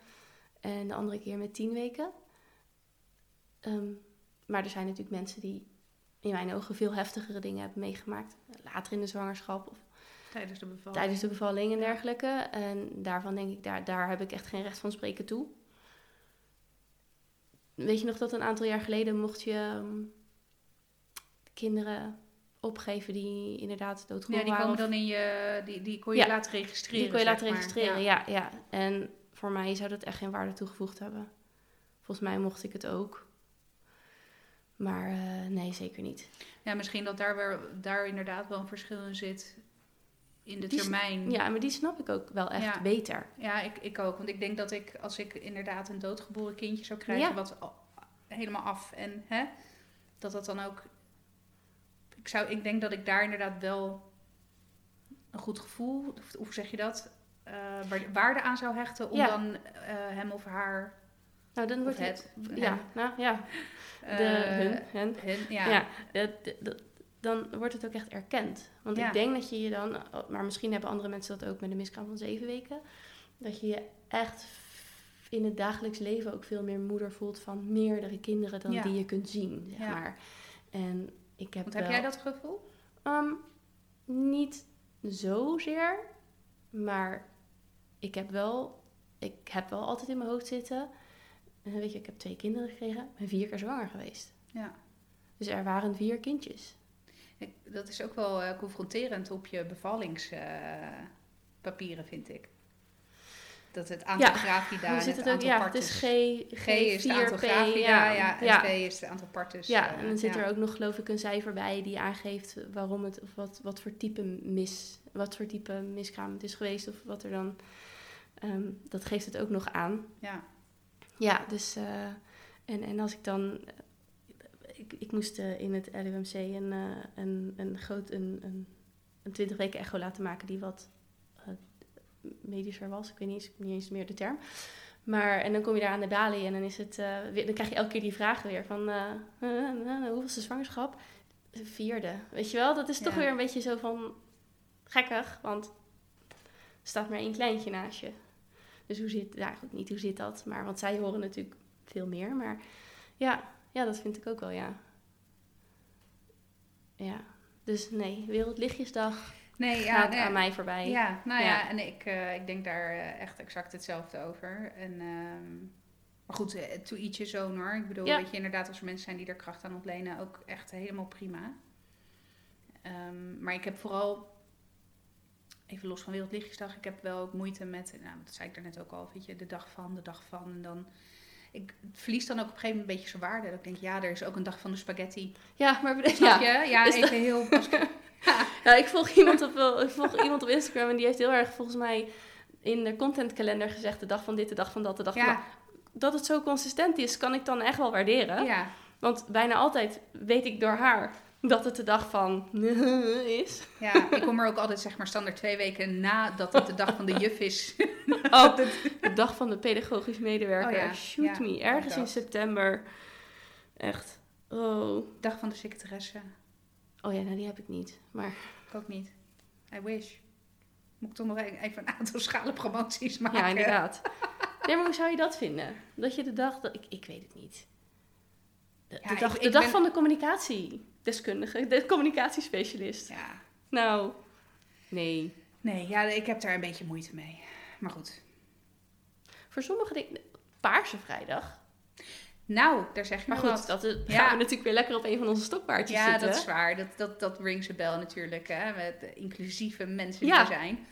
en de andere keer met tien weken. Ehm, maar er zijn natuurlijk mensen die in mijn ogen veel heftigere dingen hebben meegemaakt. Later in de zwangerschap of Tijdens de bevalling. tijdens de bevalling en dergelijke. En daarvan denk ik, daar, daar heb ik echt geen recht van spreken toe. Weet je nog dat een aantal jaar geleden mocht je ehm, kinderen opgeven die inderdaad doodgeboren Ja, die waren? komen dan in je, die, die kon je Ja. laten registreren. die kon je laten maar. registreren, Ja. ja. ja, En voor mij zou dat echt geen waarde toegevoegd hebben. Volgens mij mocht ik het ook. Maar eh, nee, zeker niet. Ja, misschien dat daar, weer, daar inderdaad wel een verschil in zit. In de Die termijn. Ja, maar die snap ik ook wel echt Ja. beter. Ja, ik, ik ook. Want ik denk dat ik, als ik inderdaad een doodgeboren kindje zou krijgen, Ja. wat al- helemaal af en hè, dat dat dan ook. Ik, zou, ik denk dat ik daar inderdaad wel een goed gevoel, of hoe zeg je dat, eh, waar- waarde aan zou hechten om Ja. dan eh, hem of haar. Nou, dan wordt het. Ja, nou ja. De, eh, hun, hen. hen, ja. Dan wordt het ook echt erkend. Want Ja. ik denk dat je je dan, maar misschien hebben andere mensen dat ook met een miskraam van zeven weken, dat je je echt in het dagelijks leven ook veel meer moeder voelt van meerdere kinderen dan Ja. die je kunt zien, zeg Ja. maar. En ik heb Want wel, heb jij dat gevoel? Ehm, niet zozeer, maar ik heb wel, ik heb wel altijd in mijn hoofd zitten. Eh, weet je, ik heb twee kinderen gekregen, ik ben vier keer zwanger geweest. Ja. Dus er waren vier kindjes. Dat is ook wel eh, confronterend op je bevallingspapieren, vind ik. Dat het aantal Ja, Dan en zit het het ook, ja, het is. G, G is het aantal G4P, gravida, ja, en ja. P is het aantal partes. Ja, eh, en dan zit ja. er ook nog geloof ik een cijfer bij die aangeeft waarom het, of wat, wat voor type mis, wat voor type miskraam het is geweest of wat er dan, ehm, dat geeft het ook nog aan. Ja, Ja, dus, eh, en, en als ik dan, ik, ik moest eh, in het LUMC een, eh, een, een groot, een, een, een 20 weken echo laten maken die wat eh, medischer was. Ik weet niet eens, niet eens meer de term. Maar, en dan kom je daar aan de balie en dan is het, eh, weer, dan krijg je elke keer die vragen weer van, eh eh, eh, hoeveel is de zwangerschap? De vierde. Weet je wel, dat is toch weer een beetje zo van gekkig, want er staat maar één kleintje naast je. Dus hoe zit, ja goed, niet hoe zit dat, maar want zij horen natuurlijk veel meer. Maar ja, ja dat vind ik ook wel, ja. Ja, dus nee, Wereldlichtjesdag nee, ja, gaat nee, aan mij voorbij. Ja, nou ja, Ja. en ik, eh, ik denk daar eh, echt exact hetzelfde over. En, ehm, maar goed, eh, to each his own hoor. Ik bedoel, Ja. weet je, inderdaad, als er mensen zijn die er kracht aan ontlenen, ook echt helemaal prima. Ehm, maar ik heb vooral, even los van Wereldlichtjesdag, ik heb wel ook moeite met, nou, dat zei ik daarnet ook al, weet je, de dag van, de dag van. En dan, ik verlies dan ook op een gegeven moment een beetje zijn waarde. Dat ik denk, ja, er is ook een dag van de spaghetti. Ja, maar *laughs* Snap ja. je? Ja, Is even heel... *laughs* Ja, ik volg iemand op, ik volg iemand op Instagram en die heeft heel erg volgens mij in de contentkalender gezegd de dag van dit, de dag van dat, de dag van dat. Dat het zo consistent is, kan ik dan echt wel waarderen. ja, Want bijna altijd weet ik door haar dat het de dag van *laughs* is. ja, ik kom er ook altijd zeg maar standaard twee weken nadat het de dag van de juf is. *laughs* Oh, de dag van de pedagogisch medewerker. Oh ja, Shoot ja, me, ergens in september. Echt. Oh. Dag van de secretaresse. Oh ja, nou die heb ik niet. Maar Ik ook niet. I wish. Moet ik toch nog e- even een aantal schalen promoties maken? ja, inderdaad. Nee, maar hoe zou je dat vinden? Dat je de dag... Dat, ik, ik weet het niet. De, Ja, de ik- dag, ik de dag ben- van de communicatiedeskundige. De communicatiespecialist. Ja. Nou, nee. Nee, ja, ik heb daar een beetje moeite mee. Maar goed. Voor sommige dingen... Paarse vrijdag. Nou, daar zeg je Maar maar goed, wat. dat is, Ja. gaan we natuurlijk weer lekker op een van onze stokpaardjes Ja, zitten. dat is waar. Dat, dat, dat rings a bell natuurlijk, hè. Met de inclusieve mensen Ja. die er zijn.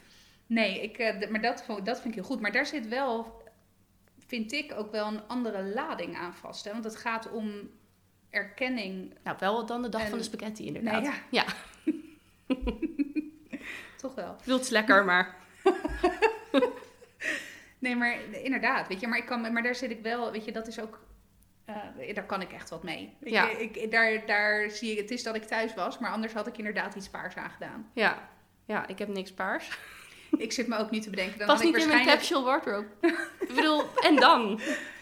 Nee, ik, eh, maar dat, dat vind ik heel goed. Maar daar zit wel, vind ik, ook wel een andere lading aan vast. Hè? Want het gaat om erkenning. Nou, wel dan de dag En- van de spaghetti inderdaad. Nee, ja. ja. *laughs* Toch wel. Is lekker, maar... *laughs* Nee, maar inderdaad, weet je, maar, ik kan, maar daar zit ik wel, weet je, dat is ook, eh, daar kan ik echt wat mee. Weet Ja. je, ik, daar, daar zie ik, het is dat ik thuis was, maar anders had ik inderdaad iets paars aangedaan. Ja. Ja, ik heb niks paars. Ik zit me ook niet te bedenken, dan Pas had ik niet in mijn waarschijnlijk... capsule wardrobe. ik bedoel, en dan? *laughs*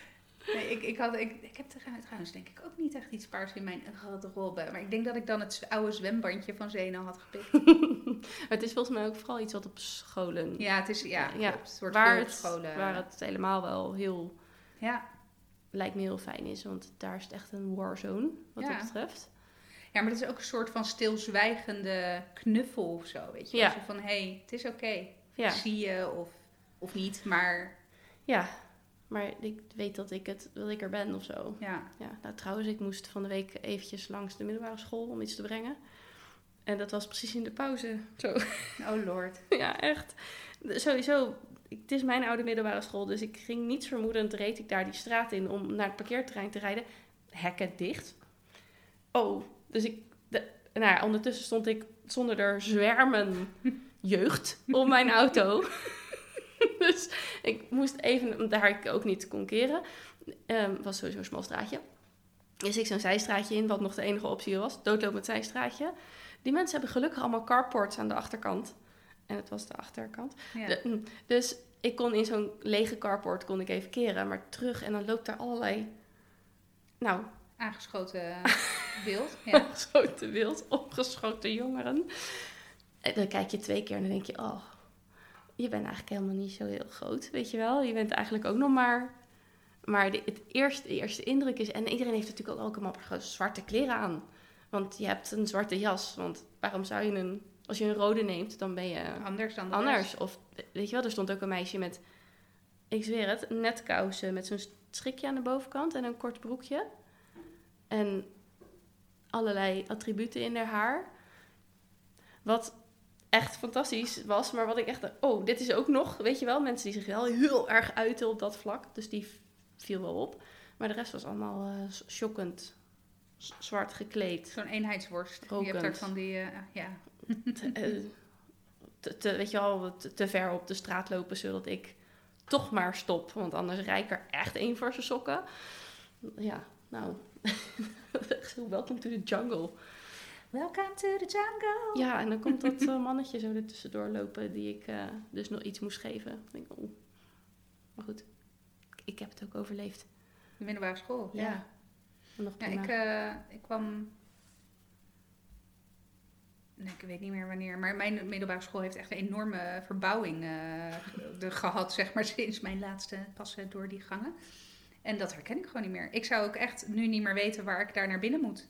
Nee, ik, ik, had, ik, ik heb trouwens- denk ik ook niet echt iets paars in mijn garderobe, maar ik denk dat ik dan het oude zwembandje van Zeno had gepikt. *laughs* het is volgens mij ook vooral iets wat op scholen... Ja, het is, ja, Ja, wordt waar, het, scholen. waar het helemaal wel heel... ja. Lijkt me heel fijn is, want daar is het echt een warzone, wat Ja. dat betreft. ja, maar het is ook een soort van stilzwijgende knuffel of zo, weet je. Ja. Als je van, hé, hey, het is oké. Ja. zie je of, of niet, maar Ja, maar ik weet dat ik, het, dat ik er ben of zo. ja. Ja, nou trouwens, ik moest van de week eventjes langs de middelbare school om iets te brengen. En dat was precies in de pauze. Zo. *laughs* Oh lord. *laughs* Ja, echt. Sowieso, het is mijn oude middelbare school, dus ik ging niets vermoedend, reed ik daar die straat in om naar het parkeerterrein te rijden. Hekken dicht. Oh, dus ik, de, nou ja, ondertussen stond ik zonder er zwermen *laughs* jeugd op mijn auto. Dus ik moest even, daar ik ook niet kon keren, ehm, was sowieso een smal straatje. Dus ik zo'n zijstraatje in, wat nog de enige optie was, doodlopend zijstraatje. Die mensen hebben gelukkig allemaal carports aan de achterkant. En het was de achterkant. Ja. De- mm, dus ik kon in zo'n lege carport kon ik even keren, maar terug en dan loopt daar allerlei, nou, Aangeschoten *laughs* beeld. Ja. opgeschoten wild, opgeschoten jongeren. En dan kijk je twee keer en dan denk je, oh, je bent eigenlijk helemaal niet zo heel groot, weet je wel. Je bent eigenlijk ook nog maar... Maar de, het eerste, de eerste indruk is... En iedereen heeft natuurlijk ook allemaal zwarte kleren aan. Want je hebt een zwarte jas. Want waarom zou je een... Als je een rode neemt, dan ben je Anders dan de anders. Of weet je wel, er stond ook een meisje met, ik zweer het, netkousen met zo'n strikje aan de bovenkant en een kort broekje. En allerlei attributen in haar haar. Wat echt fantastisch was, maar wat ik echt, oh, dit is ook nog, weet je wel, mensen die zich wel heel erg uiten op dat vlak. Dus die viel wel op. Maar de rest was allemaal eh, shockend zwart gekleed. Zo'n eenheidsworst. Je Rokend. hebt daar van die, eh, ja. te, eh, te, te- weet je wel, te, te ver op de straat lopen, zodat ik toch maar stop. Want anders rijd ik er echt één voor zijn sokken. Ja, nou, *laughs* zo welcome to the jungle. Welcome to the jungle. Ja, en dan komt dat eh, mannetje zo er tussendoor lopen die ik eh, dus nog iets moest geven. Ik denk, oh. Maar goed, ik heb het ook overleefd. De middelbare school. Ja. Ja. Nog Ja, ik, eh, ik kwam. Nee, ik weet niet meer wanneer. Maar mijn middelbare school heeft echt een enorme verbouwing eh, de- gehad, zeg maar, *laughs* sinds mijn laatste passen door die gangen. En dat herken ik gewoon niet meer. Ik zou ook echt nu niet meer weten waar ik daar naar binnen moet.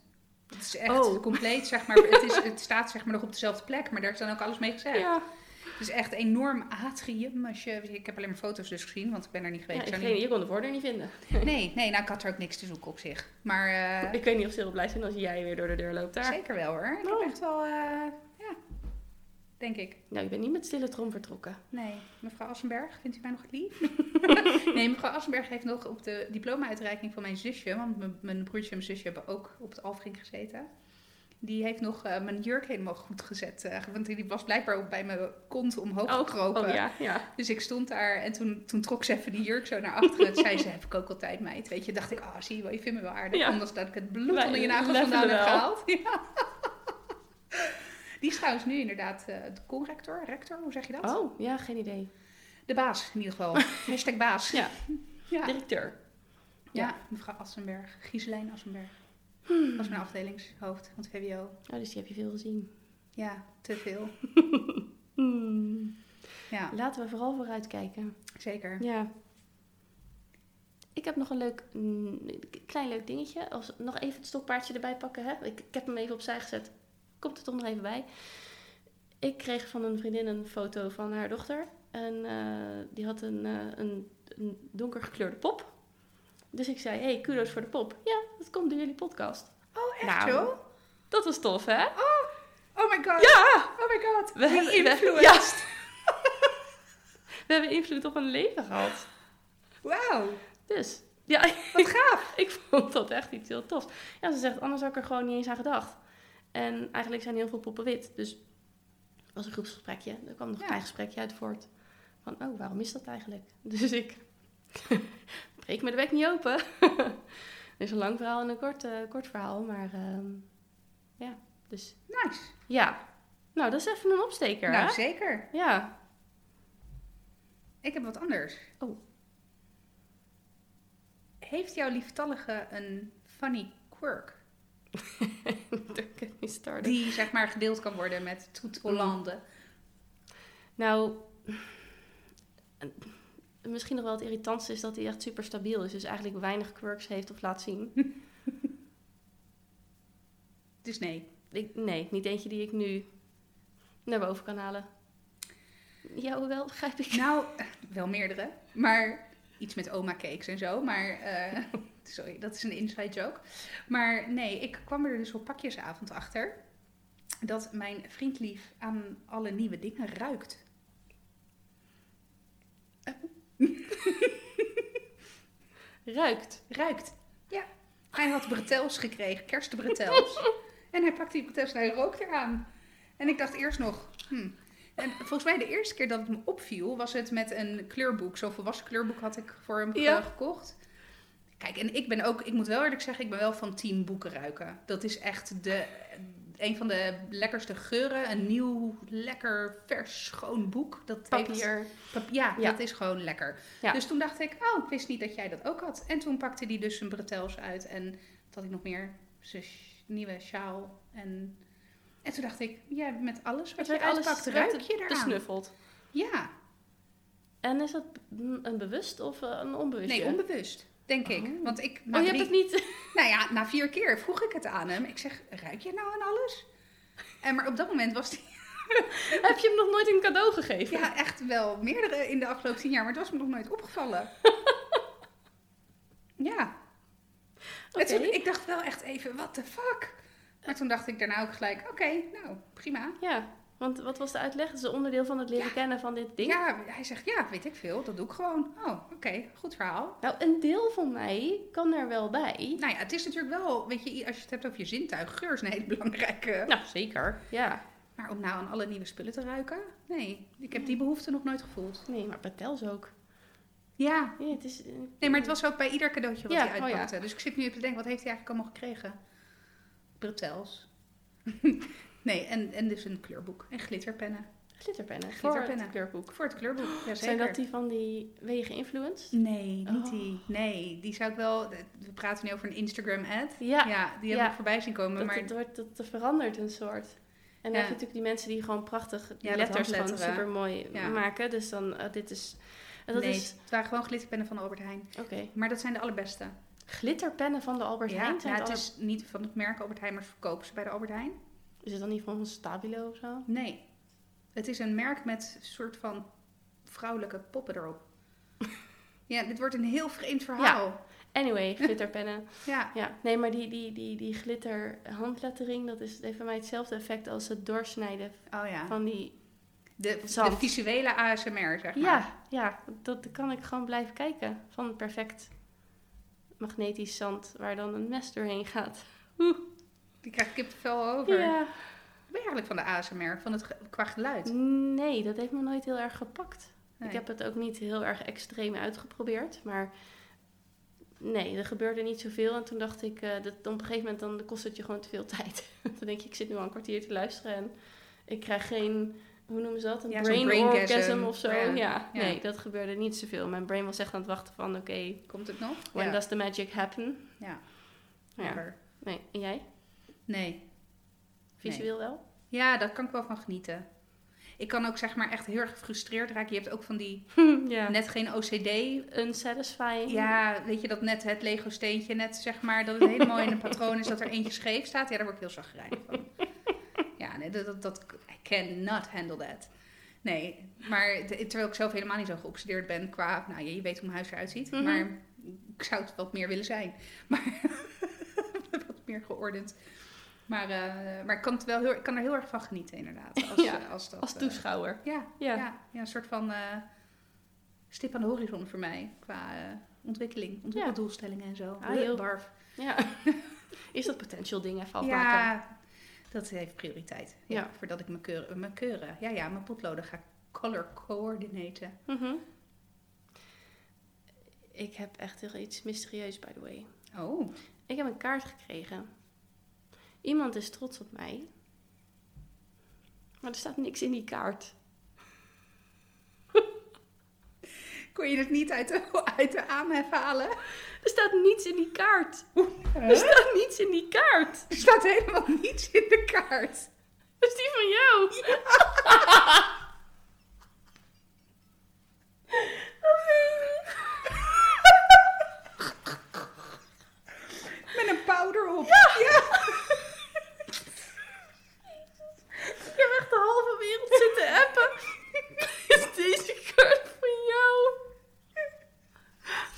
Het is echt Oh. compleet, zeg maar. Het, is, het staat zeg maar nog op dezelfde plek, maar daar is dan ook alles mee gezegd. ja, Het is echt een enorm atrium. Als je, ik heb alleen maar foto's dus gezien, want ik ben er niet ja, geweest. Ik niet, je kon de voordeur niet vinden. nee, nee nou, ik had er ook niks te zoeken op zich. Maar eh, Ik weet niet of ze heel blij zijn als jij weer door de deur loopt daar. Zeker wel hoor. Ik Oh. heb echt wel, eh, ja. Denk ik. Nou, ik ben niet met stille trom vertrokken. Nee, mevrouw Assenberg, vindt u mij nog lief? *laughs* nee, mevrouw Assenberg heeft nog op de diploma-uitreiking van mijn zusje, want mijn, broertje en mijn zusje hebben ook op het Alfring gezeten. Die heeft nog eh, mijn jurk helemaal goed gezet. eh, want die was blijkbaar ook bij mijn kont omhoog gekropen. oh ja, ja. Dus ik stond daar en toen, toen trok ze even die jurk zo naar achteren. En zei ze, heb ik ook altijd meid. Weet je, dacht ik, ah zie je wel, je vindt me wel aardig. Ja. Ondanks dat ik het bloed Wij onder je nagels vandaan heb gehaald. *laughs* Ja. Die is trouwens nu inderdaad eh, de conrector, rector, hoe zeg je dat? Oh, ja, geen idee. De baas in ieder geval. *laughs* Hashtag baas. Ja, *laughs* Ja. directeur. Ja, mevrouw Assenberg. Giselijn Assenberg. Hmm. was mijn afdelingshoofd van het VWO. Oh, dus die heb je veel gezien. Ja, te veel. *laughs* Hmm. Ja, Laten we vooral vooruit kijken. zeker. Ja. Ik heb nog een leuk, mm, klein leuk dingetje. Als nog even het stokpaardje erbij pakken. Hè? Ik, ik heb hem even opzij gezet. Komt er toch nog even bij. Ik kreeg van een vriendin een foto van haar dochter. En eh, die had een, eh, een, een donker gekleurde pop. Dus ik zei, hey, kudos voor de pop. Ja, dat komt door jullie podcast. Oh, echt Nou, joh? Dat was tof, hè? Oh my god. Ja! Oh my god. We hebben, influence. ja. *laughs* we hebben invloed op een leven gehad. Wauw. Dus, ja, Wat gaaf. *laughs* ik vond dat echt iets heel tofs. Ja, ze zegt, anders had ik er gewoon niet eens aan gedacht. En eigenlijk zijn heel veel poppen wit. Dus het was een groepsgesprekje. Er kwam nog een klein gesprekje uit voort. Van, oh, waarom is dat eigenlijk? *laughs* Dus ik *laughs* breek me de bek niet open. *laughs* dus een lang verhaal en een kort, eh, kort verhaal. Maar ehm, ja, dus Nice. ja. Nou, dat is even een opsteker, Nou, hè? zeker. Ja. Ik heb wat anders. Oh. Heeft jouw lieftallige een funny quirk? *laughs* Die zeg maar gedeeld kan worden met Toet Hollande. Nou, misschien nog wel het irritantste is dat hij echt super stabiel is. Dus eigenlijk weinig quirks heeft of laat zien. *laughs* Dus nee. Ik, nee, niet eentje die ik nu naar boven kan halen. Jou wel, begrijp ik. Nou, wel meerdere. Maar iets met oma cakes en zo. Maar, eh, *laughs* sorry, dat is een inside joke. Maar nee, ik kwam er dus op pakjesavond achter. Dat mijn vriendlief aan alle nieuwe dingen ruikt. *laughs* Ruikt. Ruikt. Ja. Hij had bretels gekregen, kerstbretels. *laughs* en hij pakte die bretels en hij rookt eraan. En ik dacht eerst nog, hmm. En volgens mij de eerste keer dat het me opviel, was het met een kleurboek. Zo'n volwassen kleurboek had ik voor hem Ja. gekocht. Kijk, en ik ben ook, ik moet wel eerlijk zeggen, ik ben wel van team boeken ruiken. Dat is echt de, een van de lekkerste geuren. Een nieuw, lekker, vers, schoon boek. Dat heeft- Papier. Pap- ja, Ja. dat is gewoon lekker. Ja. Dus toen dacht ik, oh, ik wist niet dat jij dat ook had. En toen pakte hij dus zijn bretels uit en wat had ik nog meer? Zijn nieuwe sjaal. En, en toen dacht ik, ja, met alles wat je alles uitpakt, ruik je eraan. besnuffeld. Ja, En is dat een bewust of een onbewust? nee, onbewust, denk ik. Oh. Want ik, na Oh, je hebt het niet... *laughs* nou ja, na vier keer vroeg ik het aan hem. Ik zeg, ruik je nou aan alles? En maar op dat moment was hij *laughs* Heb je hem nog nooit een cadeau gegeven? ja, echt wel meerdere in de afgelopen tien jaar, maar het was me nog nooit opgevallen. *laughs* ja. Toen- ik dacht wel echt even, what the fuck? Maar toen dacht ik daarna ook gelijk, oké, nou, prima. Ja, want wat was de uitleg? Het is een onderdeel van het leren Ja. kennen van dit ding. Ja, hij zegt, ja, weet ik veel, dat doe ik gewoon. Oh, oké, goed verhaal. Nou, een deel van mij kan er wel bij. Nou ja, het is natuurlijk wel, weet je, als je het hebt over je zintuig, geur is een hele belangrijke. Nou, zeker. Ja. Maar om nou aan alle nieuwe spullen te ruiken? Nee, ik heb die behoefte nog nooit gevoeld. Nee, maar Patels ook. Ja, Ja, het is... eh, nee, maar het was ook bij ieder cadeautje wat Ja, hij oh ja. uitpakte. Dus ik zit nu even te denken, wat heeft hij eigenlijk allemaal gekregen? Bretels. Nee, en, en dus een kleurboek. En glitterpennen. Glitterpennen. Glitterpennen. Voor het kleurboek. Voor het kleurboek, ja Zijn dat die van die... Ben je geïnfluenced? Nee, niet Oh. die. Nee, die zou ik wel... We praten nu over een Instagram-ad. Ja. Ja, die heb Ja. ik voorbij zien komen. Dat, maar het wordt, dat, dat verandert een soort. En dan heb je natuurlijk die mensen die gewoon prachtig die Ja, dat letters gewoon super mooi maken. Dus dan, eh, dit is... en dat nee, is... het waren gewoon glitterpennen van Albert Heijn. Oké. Maar dat zijn de allerbeste. Glitterpennen van de Albert ja, Heijn? Zijn ja, het het alle- is niet van het merk Albert Heijn, maar verkopen ze bij de Albert Heijn. Is het dan niet van Stabilo of zo? Nee. Het is een merk met een soort van vrouwelijke poppen erop. *laughs* ja, dit wordt een heel vreemd verhaal. Anyway, *laughs* glitterpennen. Ja. ja, nee, maar die, die, die, die glitter handlettering, dat is, heeft bij mij hetzelfde effect als het doorsnijden Oh ja. van die De, visuele ASMR, zeg maar. Ja, ja dat dat kan ik gewoon blijven kijken. Van perfect magnetisch zand waar dan een mes doorheen gaat. Oeh. Die krijg ik kippenvel over. Ja. Ben je eigenlijk van de ASMR, van het ge- qua geluid? Nee, dat heeft me nooit heel erg gepakt. Nee. Ik heb het ook niet heel erg extreem uitgeprobeerd. Maar nee, er gebeurde niet zoveel. En toen dacht ik, eh, dat, op een gegeven moment dan kost het je gewoon te veel tijd. *laughs* dan denk je, ik zit nu al een kwartier te luisteren en ik krijg geen, hoe noemen ze dat? Een Ja, brain, orgasm of zo. Ja, Ja, ja. nee, dat gebeurde niet zoveel. Mijn brain was echt aan het wachten van, oké, Komt het nog? when does the magic happen? ja. Ja. Nee, en jij? Nee. Visueel wel? Ja, daar kan ik wel van genieten. Ik kan ook zeg maar echt heel erg gefrustreerd raken. Je hebt ook van die *laughs* ja. net geen OCD. Unsatisfying. Ja, weet je dat net het Lego steentje net zeg maar dat het helemaal in een patroon is dat er eentje scheef staat. Ja, daar word ik heel zagrijnig van. Ja, nee, dat, dat, dat I cannot handle that. Nee, maar te- terwijl ik zelf helemaal niet zo geobsedeerd ben qua, nou je weet hoe mijn huis eruit ziet, Mhm. maar ik zou het wat meer willen zijn. Maar *laughs* wat meer geordend. Maar, eh, maar ik kan, het wel heel, ik kan er heel erg van genieten inderdaad. Als, *laughs* Ja, eh, als, dat, Als eh, toeschouwer. ja, Ja. ja. Een soort van stip aan de horizon voor mij qua ontwikkeling, ontwikkeldoelstellingen en zo. Ah, heel- Barf. Ja. *laughs* Is dat potential ding even afmaken? Ja, dat heeft prioriteit. Ja, Ja. Voordat ik mijn keuren, mijn keuren, ja, ja, mijn potloden ga color coördinaten. Mhm. Ik heb echt heel iets mysterieus, by the way. Oh, Ik heb een kaart gekregen. Iemand is trots op mij. Maar er staat niks in die kaart. *laughs* kon je het niet uit de, uit de aanhef halen? Er staat niets in die kaart. *laughs* Er staat niets in die kaart. Er staat helemaal niets in de kaart. Dat is die van jou. Met *laughs* een powder op. Ja. Ik heb echt de halve wereld zitten appen. Is deze kaart van jou?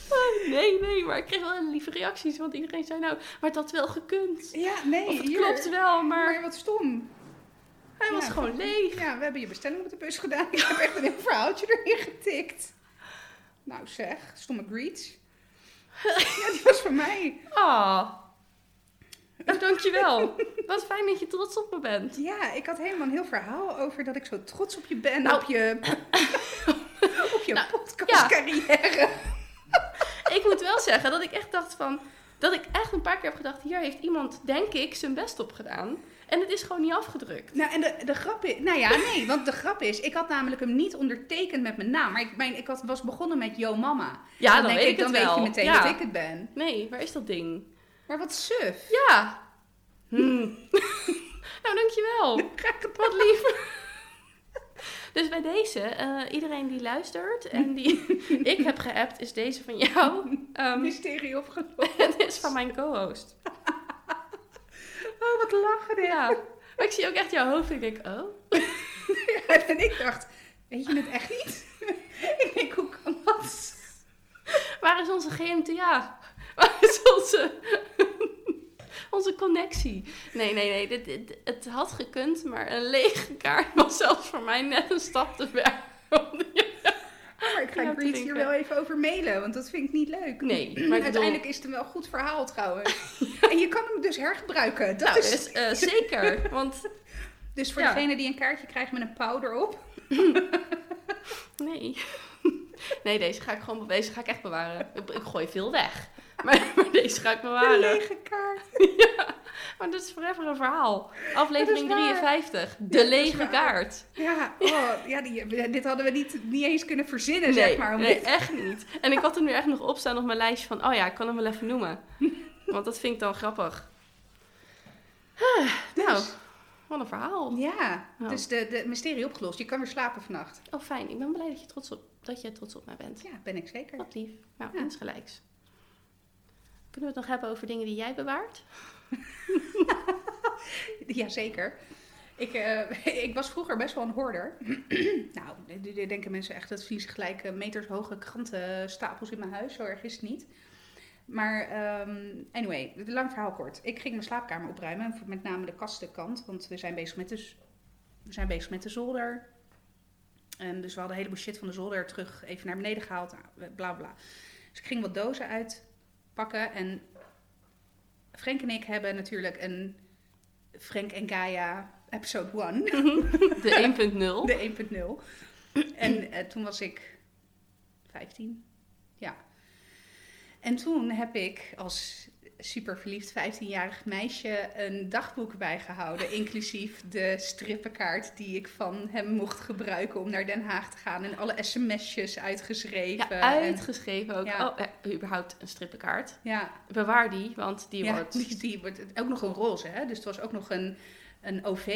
Oh, nee, nee, maar ik kreeg wel hele lieve reacties. Want iedereen zei nou, maar het had wel gekund. Ja, nee, Of het hier. klopt wel, maar Maar wat stom. hij was Ja. gewoon leeg. Ja, we hebben je bestelling op de bus gedaan. Ik heb echt een heel verhaaltje erin getikt. Nou zeg, stomme greets. *laughs* Ja, die was van mij. Ah. Oh, dankjewel. Wat fijn dat je trots op me bent. Ja, ik had helemaal een heel verhaal over dat ik zo trots op je ben. Nou. op je, *laughs* *laughs* op je Nou, podcastcarrière. Ik moet wel zeggen dat ik echt dacht van... Dat ik echt een paar keer heb gedacht... Hier heeft iemand, denk ik, zijn best op gedaan. En het is gewoon niet afgedrukt. Nou, en de, de grap is... Nou ja, nee, want de grap is... Ik had namelijk hem niet ondertekend met mijn naam. Maar ik, mijn, ik had, was begonnen met Yo Mama. Ja, dan, denk weet ik dan weet je meteen ja. dat ik het ben. Nee, waar is dat ding? Maar wat suf. Ja. Hmm. *laughs* nou, dankjewel. *laughs* Wat lief. Dus bij deze, eh, iedereen die luistert en *laughs* die *laughs* ik heb geappt, is deze van jou. Ehm, Mysterie opgelost. *laughs* het is van mijn co-host. Oh, wat lachen dit. Ja. Maar ik zie ook echt jouw hoofd en ik denk, oh. En ik dacht, weet je het echt niet? ik denk, hoe kan dat? Waar is onze GMTA? Waar is onze, onze connectie? Nee, nee, nee. Dit, dit- het had gekund, maar een lege kaart was zelfs voor mij net een stap te ver. Oh, maar ik ga Ja, hier wel even over mailen, want dat vind ik niet leuk. Nee, maar *laughs* bedoel- Uiteindelijk is het een wel goed verhaal trouwens. *laughs* En je kan hem dus hergebruiken. Dat Nou, is, dus, eh, zeker. *laughs* Want dus voor ja. degene die een kaartje krijgt met een powder op. Nee. Nee, deze ga ik gewoon deze ga ik echt bewaren. Ik, ik gooi veel weg. *laughs* Maar, maar deze ga ik bewaren. lege kaart. *laughs* Ja, maar dat is forever een verhaal. Aflevering Dat is waar. 53. De lege kaart. Ja, oh, ja die, dit hadden we niet, niet eens kunnen verzinnen, Nee, zeg maar. nee, echt niet. En ik had hem nu echt nog opstaan op mijn lijstje van... Oh ja, ik kan hem wel even noemen. *laughs* Want dat vind ik dan grappig. Ah, Nou, Dus- wat een verhaal. Ja, Oh. dus de, de mysterie opgelost. Je kan weer slapen vannacht. Oh, fijn. Ik ben blij dat je trots op, dat je trots op mij bent. Ja, ben ik zeker. Wat lief. Nou, Ja. insgelijks. Kunnen we het nog hebben over dingen die jij bewaart? *laughs* Jazeker. Ik, eh, ik was vroeger best wel een hoorder. *clears throat* nou, denken mensen echt dat vliegen gelijk eh, metershoge krantenstapels in mijn huis. Zo erg is het niet. Maar ehm, anyway, lang verhaal kort. Ik ging mijn slaapkamer opruimen, met name de kastenkant. Want we zijn bezig met de, we zijn bezig met de zolder. En dus we hadden een heleboel shit van de zolder terug even naar beneden gehaald. Nou, bla bla. Dus ik ging wat dozen uitpakken. En Frank en ik hebben natuurlijk een Frank en Gaia episode 1. De *laughs* 1.0. De 1.0. En uh, toen was ik 15. Ja. En toen heb ik als super verliefd 15-jarig meisje een dagboek bijgehouden. Inclusief de strippenkaart die ik van hem mocht gebruiken om naar Den Haag te gaan. En alle sms'jes uitgeschreven. Ja, uitgeschreven ook. Ja. Oh, eh, überhaupt een strippenkaart. Ja. Bewaar die, want die ja, wordt... Die, die wordt ook nog een roze, hè. Dus het was ook nog een, een OV,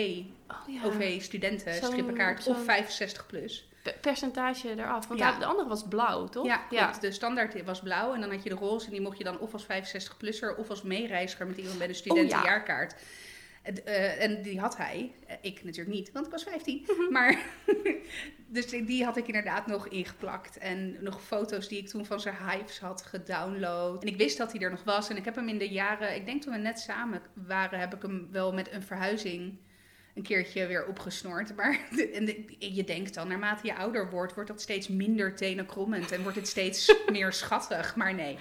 oh, ja. OV-studenten strippenkaart of 65 plus percentage eraf. Want ja. de andere was blauw, toch? Ja, ja. de standaard was blauw. En dan had je de roze en die mocht je dan of als 65-plusser of als meereiziger met iemand bij de studentenjaarkaart. Oh, ja. uh, en die had hij. Uh, ik natuurlijk niet, want ik was 15. Mhm. Maar *laughs* dus die had ik inderdaad nog ingeplakt. En nog foto's die ik toen van zijn hypes had gedownload. En ik wist dat hij er nog was. En ik heb hem in de jaren, ik denk toen we net samen waren, heb ik hem wel met een verhuizing een keertje weer opgesnord. Maar *laughs* en je denkt dan, naarmate je ouder wordt, wordt dat steeds minder tenenkrommend. En wordt het steeds *laughs* meer schattig. Maar nee,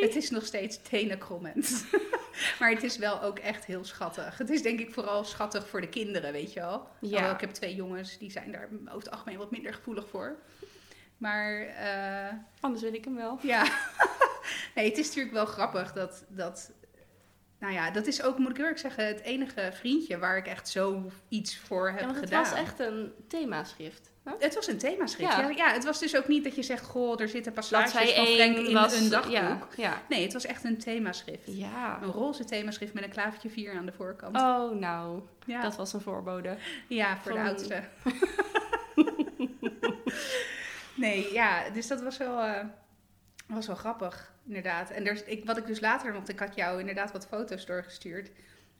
het is nog steeds tenenkrommend. *laughs* maar het is wel ook echt heel schattig. Het is denk ik vooral schattig voor de kinderen, weet je wel. Ja. ik heb twee jongens, die zijn daar over het algemeen wat minder gevoelig voor. Maar... Uh, Anders wil ik hem wel. Ja. nee, het is natuurlijk wel grappig dat... dat nou ja, dat is ook, moet ik eerlijk zeggen, het enige vriendje waar ik echt zo iets voor heb ja, gedaan. Het was echt een themaschrift. Het was een themaschrift. Ja. ja. het was dus ook niet dat je zegt, goh, er zitten passages van Frank in was, een dagboek. Ja, ja. Nee, het was echt een themaschrift. Ja. Een roze themaschrift met een klavertje 4 aan de voorkant. Oh, nou, dat was een voorbode. Ja, voor de oudste. *laughs* nee, ja, dus dat was wel, uh, was wel grappig inderdaad. En er, ik, wat ik dus later, want ik had jou inderdaad wat foto's doorgestuurd.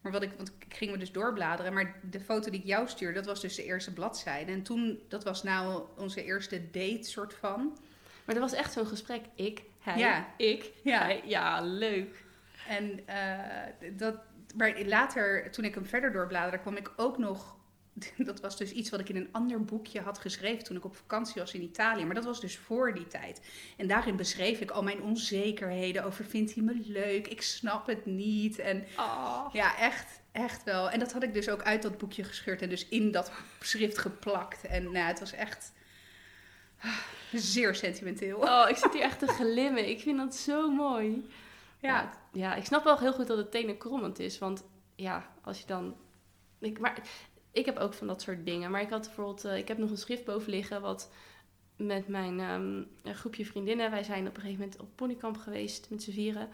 Maar wat ik, want ik ging me dus doorbladeren. Maar de foto die ik jou stuurde, dat was dus de eerste bladzijde. En toen, dat was nou onze eerste date soort van. Maar dat was echt zo'n gesprek. Ik, hij, ja. ik, ja. hij. Ja, leuk. En uh, dat, maar later, toen ik hem verder doorbladerde, kwam ik ook nog *laughs* dat was dus iets wat ik in een ander boekje had geschreven toen ik op vakantie was in Italië. Maar dat was dus voor die tijd. En daarin beschreef ik al mijn onzekerheden over vindt hij me leuk? Ik snap het niet. En oh. ja, echt, echt wel. En dat had ik dus ook uit dat boekje gescheurd en dus in dat schrift geplakt. En nou, het was echt zeer sentimenteel. Oh, ik zit hier echt te glimmen. Ik vind dat zo mooi. Ja. ja, ja ik snap wel heel goed dat het tenenkrommend is. Want ja, als je dan ik, maar ik heb ook van dat soort dingen. Maar ik had bijvoorbeeld, uh, ik heb nog een schrift boven liggen wat met mijn um, groepje vriendinnen. Wij zijn op een gegeven moment op ponykamp geweest met z'n vieren.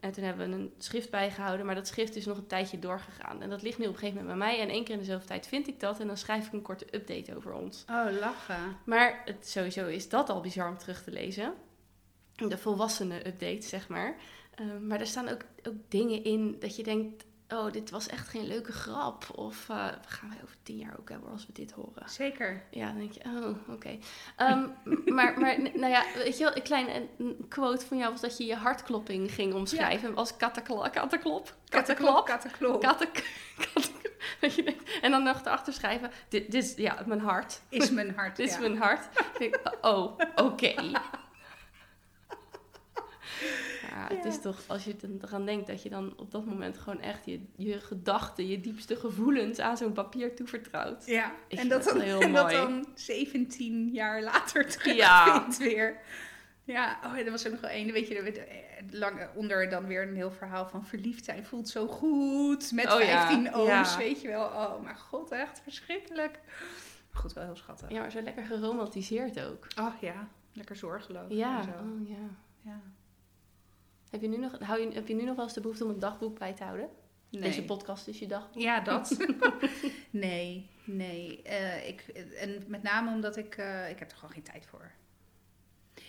En toen hebben we een schrift bijgehouden. Maar dat schrift is nog een tijdje doorgegaan. En dat ligt nu op een gegeven moment bij mij. En één keer in dezelfde tijd vind ik dat. En dan schrijf ik een korte update over ons. Oh, lachen. Maar het, sowieso is dat al bizar om terug te lezen. De volwassene update, zeg maar. Um, maar er staan ook, ook dingen in dat je denkt oh, dit was echt geen leuke grap. Of uh, gaan wij over tien jaar ook hebben als we dit horen? Zeker. Ja, dan denk je, oh, oké. Okay. Um, *laughs* maar, maar, nou ja, weet je wel, een kleine quote van jou was dat je je hartklopping ging omschrijven ja. als. Kattenklop? Kattenklop? Kattenklop. Kattenklop. *laughs* En dan nog erachter schrijven, dit, dit is, ja, mijn hart. Is mijn hart, *laughs* Dit is mijn hart. oh, oké. Ja, het is toch, als je er aan denkt, dat je dan op dat moment gewoon echt je, je gedachten, je diepste gevoelens aan zo'n papier toevertrouwt. Ja, en, dat dan, en dat dan 17 jaar later terugvindt ja. weer. Ja, oh, er was ook nog wel één, weet je, er lang onder dan weer een heel verhaal van verliefd zijn voelt zo goed, met oh, 15 ja. ooms, weet je wel. Oh, maar god, echt verschrikkelijk. Goed, wel heel schattig. Ja, maar zo lekker geromantiseerd ook. Oh ja, lekker zorgeloos. Ja, oh ja. ja. Heb je, nu nog, hou je, heb je nu nog wel eens de behoefte om een dagboek bij te houden? Nee. Deze podcast is je dag. Ja, dat. *laughs* nee, nee. Uh, ik, en met name omdat ik... Uh, ik heb er gewoon geen tijd voor.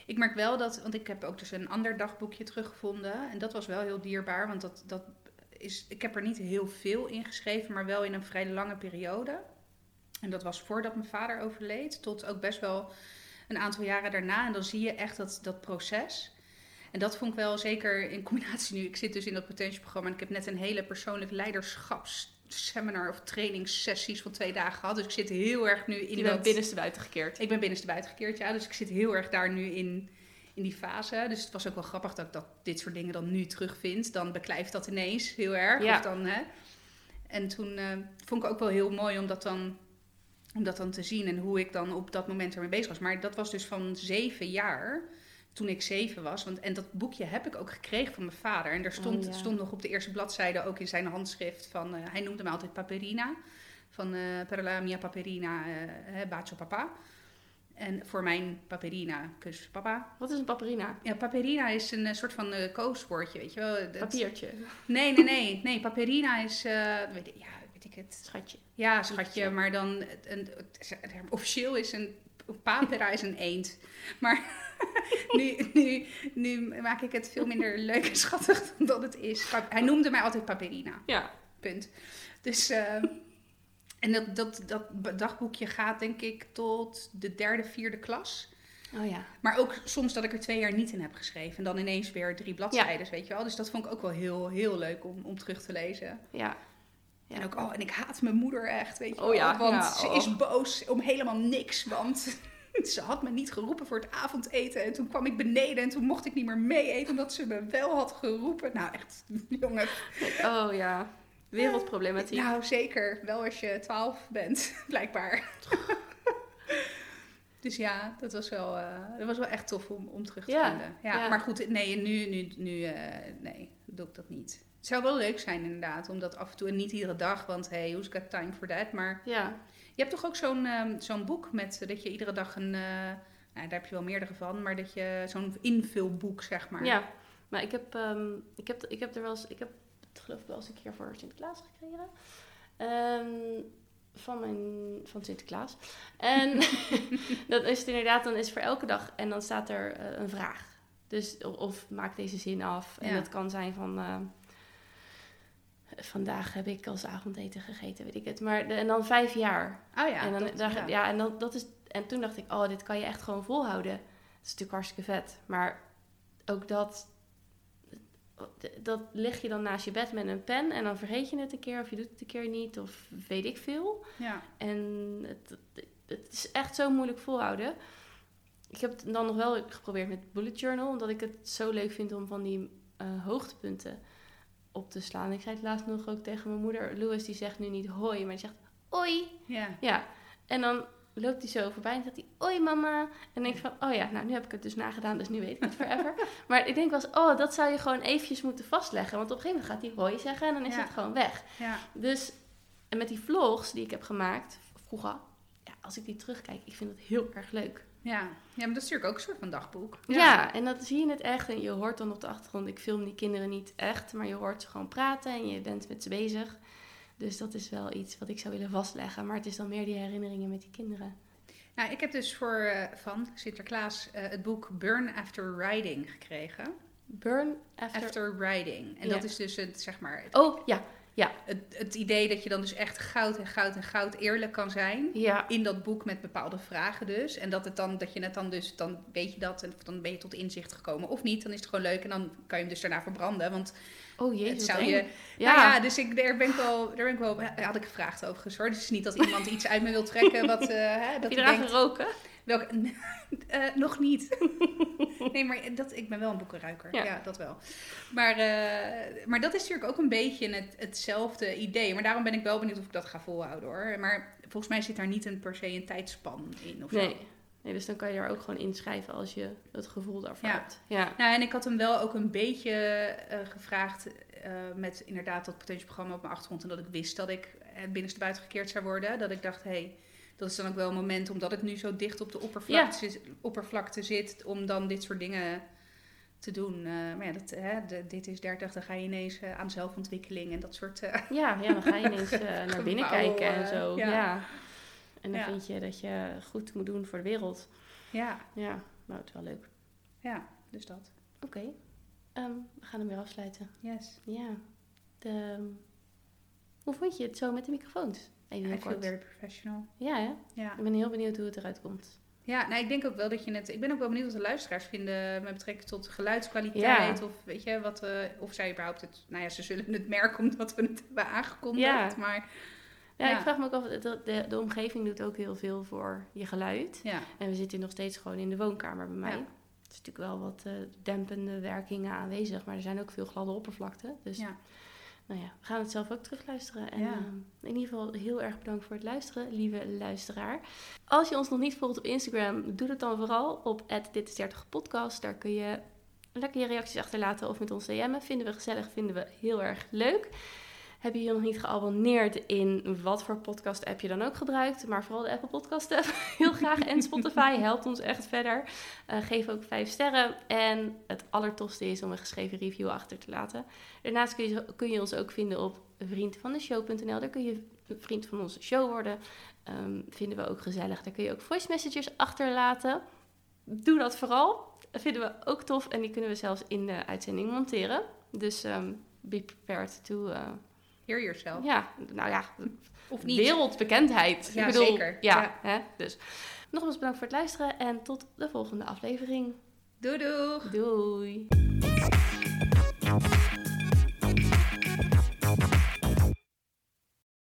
Ik merk wel dat... Want ik heb ook dus een ander dagboekje teruggevonden. En dat was wel heel dierbaar. Want dat, dat is... Ik heb er niet heel veel in geschreven. Maar wel in een vrij lange periode. En dat was voordat mijn vader overleed. Tot ook best wel een aantal jaren daarna. En dan zie je echt dat, dat proces... En dat vond ik wel zeker in combinatie nu. Ik zit dus in dat potentieprogramma en ik heb net een hele persoonlijk leiderschapstool seminar of trainingssessies van twee dagen gehad. Dus ik zit heel erg nu in Je dat... bent binnenste buiten gekeerd. Ik ben binnenste buiten gekeerd, ja. Dus ik zit heel erg daar nu in, in die fase. Dus het was ook wel grappig dat ik dat, dit soort dingen dan nu terugvind. Dan beklijft dat ineens heel erg. Ja. Of dan, hè. En toen eh, vond ik ook wel heel mooi om dat, dan, om dat dan te zien. En hoe ik dan op dat moment ermee bezig was. Maar dat was dus van zeven jaar toen ik zeven was. Want, en dat boekje heb ik ook gekregen van mijn vader. En daar stond, Oh, ja. stond nog op de eerste bladzijde ook in zijn handschrift van... eh, hij noemde me altijd Paperina. Van eh per la mia Paperina, eh, bacio papa. En voor mijn Paperina, kus papa. Wat is een paperina? Ja, Paperina is een soort van eh kooswoordje, weet je wel. Dat- Papiertje. Nee, nee, nee. Nee, Paperina is, weet, ik- ja, weet ik het. Schatje. Ja, schatje, Schatje. maar dan, een, officieel is een, papera is een eend. Maar nu, nu, nu maak ik het veel minder leuk en schattig dan dat het is. Hij noemde mij altijd Paperina, Ja. punt. Dus, eh, en dat, dat, dat dagboekje gaat denk ik tot de derde, vierde klas. Oh ja. Maar ook soms dat ik er twee jaar niet in heb geschreven. En dan ineens weer drie bladzijden, weet je wel. Dus dat vond ik ook wel heel, heel leuk om, om terug te lezen. Ja. Ja. En ook, oh, en ik haat mijn moeder echt, weet je Oh wel. ja, want ja, ze oh. is boos om helemaal niks. Want *laughs* ze had me niet geroepen voor het avondeten. En toen kwam ik beneden en toen mocht ik niet meer mee eten. Omdat ze me wel had geroepen. Nou, echt, *laughs* jongen. Oh ja. Wereldproblematiek. Nou, zeker. Wel als je twaalf bent, *laughs* blijkbaar. Dus ja, dat was wel, eh, dat was wel echt tof om, om terug te Ja, vinden. Ja, ja. Maar goed, nee, nu, nu, nu eh, nee, doe ik dat niet. Het zou wel leuk zijn inderdaad, om dat af en toe, en niet iedere dag, want hey, who's got time for that? Maar Ja. Je hebt toch ook zo'n ehm, zo'n boek met eh, dat je iedere dag een, eh, nou, daar heb je wel meerdere van, maar dat je zo'n invulboek, zeg maar. Ja. Maar ik heb, ehm, ik heb, ik heb er wel eens, ik heb het geloof ik wel eens een keer voor Sinterklaas gekregen. Ehm, van mijn, van Sinterklaas. En *laughs* *laughs* dat is het inderdaad, dan is voor elke dag. En dan staat er eh, een vraag. Dus, of, of maak deze zin af. En Ja. dat kan zijn van... vandaag heb ik als avondeten gegeten, weet ik het. Maar de- en dan vijf jaar. Oh ja, en, dan, dat- ja. ja. en, dat, dat is, en toen dacht ik, oh, dit kan je echt gewoon volhouden. Dat is natuurlijk hartstikke vet. Maar ook dat, dat leg je dan naast je bed met een pen en dan vergeet je het een keer of je doet het een keer niet of weet ik veel. ja. En het, het, het is echt zo moeilijk volhouden. Ik heb het dan nog wel geprobeerd met bullet journal, omdat ik het zo leuk vind om van die eh, hoogtepunten op te slaan. Ik zei het laatst nog ook tegen mijn moeder. Louis die zegt nu niet hoi, maar die zegt oi. ja. Ja, en dan loopt hij zo voorbij en zegt hij, oi mama. En dan denk ik van, oh ja, nou nu heb ik het dus nagedaan, dus nu weet ik het forever. *laughs* maar ik denk wel eens, oh, dat zou je gewoon eventjes moeten vastleggen. Want op een gegeven moment gaat hij hoi zeggen en dan is Ja. het gewoon weg. ja. Dus, en met die vlogs die ik heb gemaakt vroeger, ja, als ik die terugkijk, ik vind het heel erg leuk. Ja. ja, maar dat is natuurlijk ook een soort van dagboek. Ja. en dat zie je het echt. En je hoort dan op de achtergrond, ik film die kinderen niet echt, maar je hoort ze gewoon praten en je bent met ze bezig. Dus dat is wel iets wat ik zou willen vastleggen. Maar het is dan meer die herinneringen met die kinderen. Nou, ik heb dus voor eh, van Sinterklaas eh, het boek Burn After Riding gekregen. Burn after... After Riding. En Ja. dat is dus het, zeg maar, het, Oh, ja. Het, het idee dat je dan dus echt goud en goud en goud eerlijk kan zijn. Ja. In dat boek met bepaalde vragen dus. En dat, het dan, dat je het dan dus, dan weet je dat en dan ben je tot inzicht gekomen. Of niet, dan is het gewoon leuk en dan kan je hem dus daarna verbranden. Want Oh het wat zou eng. je... Ja. Nou ja, dus ik, daar ben ik wel, daar ben ik wel, had ik gevraagd overigens hoor. Dus het is niet dat iemand iets uit me wil trekken wat... eh, hè, Heb dat je eraan denkt, geroken? Welke? *laughs* Eh, nog niet. *laughs* nee, maar dat, ik ben wel een boekenruiker. Ja. Ja, dat wel. Maar, eh, maar dat is natuurlijk ook een beetje het, hetzelfde idee. Maar daarom ben ik wel benieuwd of ik dat ga volhouden hoor. Maar volgens mij zit daar niet een, per se een tijdspan in. Of zo. Nee. nee. Dus dan kan je er ook gewoon inschrijven als je het gevoel daarvoor Ja. hebt. Ja. Nou, en ik had hem wel ook een beetje eh, gevraagd eh, met inderdaad dat potentieprogramma op mijn achtergrond. En dat ik wist dat ik het binnenste buiten gekeerd zou worden. Dat ik dacht, hé, hey, dat is dan ook wel een moment omdat ik nu zo dicht op de oppervlakte, zit, oppervlakte zit, om dan dit soort dingen te doen. Eh, maar ja, dat, hè, de- dit is 30, dan ga je ineens eh, aan zelfontwikkeling en dat soort... eh, Ja, ja, dan ga je ineens *laughs* naar binnen kijken en zo. Ja. ja. En dan Ja. vind je dat je goed moet doen voor de wereld. ja, Ja, nou, het is wel leuk. ja, dus dat. Oké, Ehm, we gaan hem weer afsluiten. Yes. Ja. De, hoe vond je het zo met de microfoons? Even heel I kort. very professional. Ja, hè? Ja. Ik ben heel benieuwd hoe het eruit komt. Ja, nou, ik denk ook wel dat je het. Ik ben ook wel benieuwd wat de luisteraars vinden met betrekking tot geluidskwaliteit. Of weet je wat. eh, of zij überhaupt het. Nou ja, ze zullen het merken omdat we het hebben aangekondigd. Ja. Maar Ja, Ja. ik vraag me ook af, de, de, de omgeving doet ook heel veel voor je geluid. ja, En we zitten nog steeds gewoon in de woonkamer bij mij. Ja. Er is natuurlijk wel wat eh, dempende werkingen aanwezig, maar er zijn ook veel gladde oppervlakten. Dus ja. Nou ja, we gaan het zelf ook terugluisteren. En Ja. eh, in ieder geval heel erg bedankt voor het luisteren, lieve luisteraar. Als je ons nog niet volgt op Instagram, doe dat dan vooral op dit is 30 podcast. Daar kun je lekker je reacties achterlaten of met ons DM'en. Vinden we gezellig, vinden we heel erg leuk. Heb je je nog niet geabonneerd in wat voor podcast app je dan ook gebruikt, maar vooral de Apple Podcast app, *laughs* heel graag. En Spotify helpt ons echt verder. Eh, geef ook vijf sterren. En het allertofste is om een geschreven review achter te laten. Daarnaast kun je, kun je ons ook vinden op vriendvandeshow.nl. Daar kun je vriend van onze show worden. Ehm, vinden we ook gezellig. Daar kun je ook voice messages achterlaten. Doe dat vooral. Dat vinden we ook tof. En die kunnen we zelfs in de uitzending monteren. Dus ehm, be prepared to... eh, Hear yourself. ja, nou ja, Of niet. wereldbekendheid. Ja, Ik bedoel, zeker. Ja, Ja. Hè? dus nogmaals bedankt voor het luisteren en tot de volgende aflevering. Doei doei. Doei!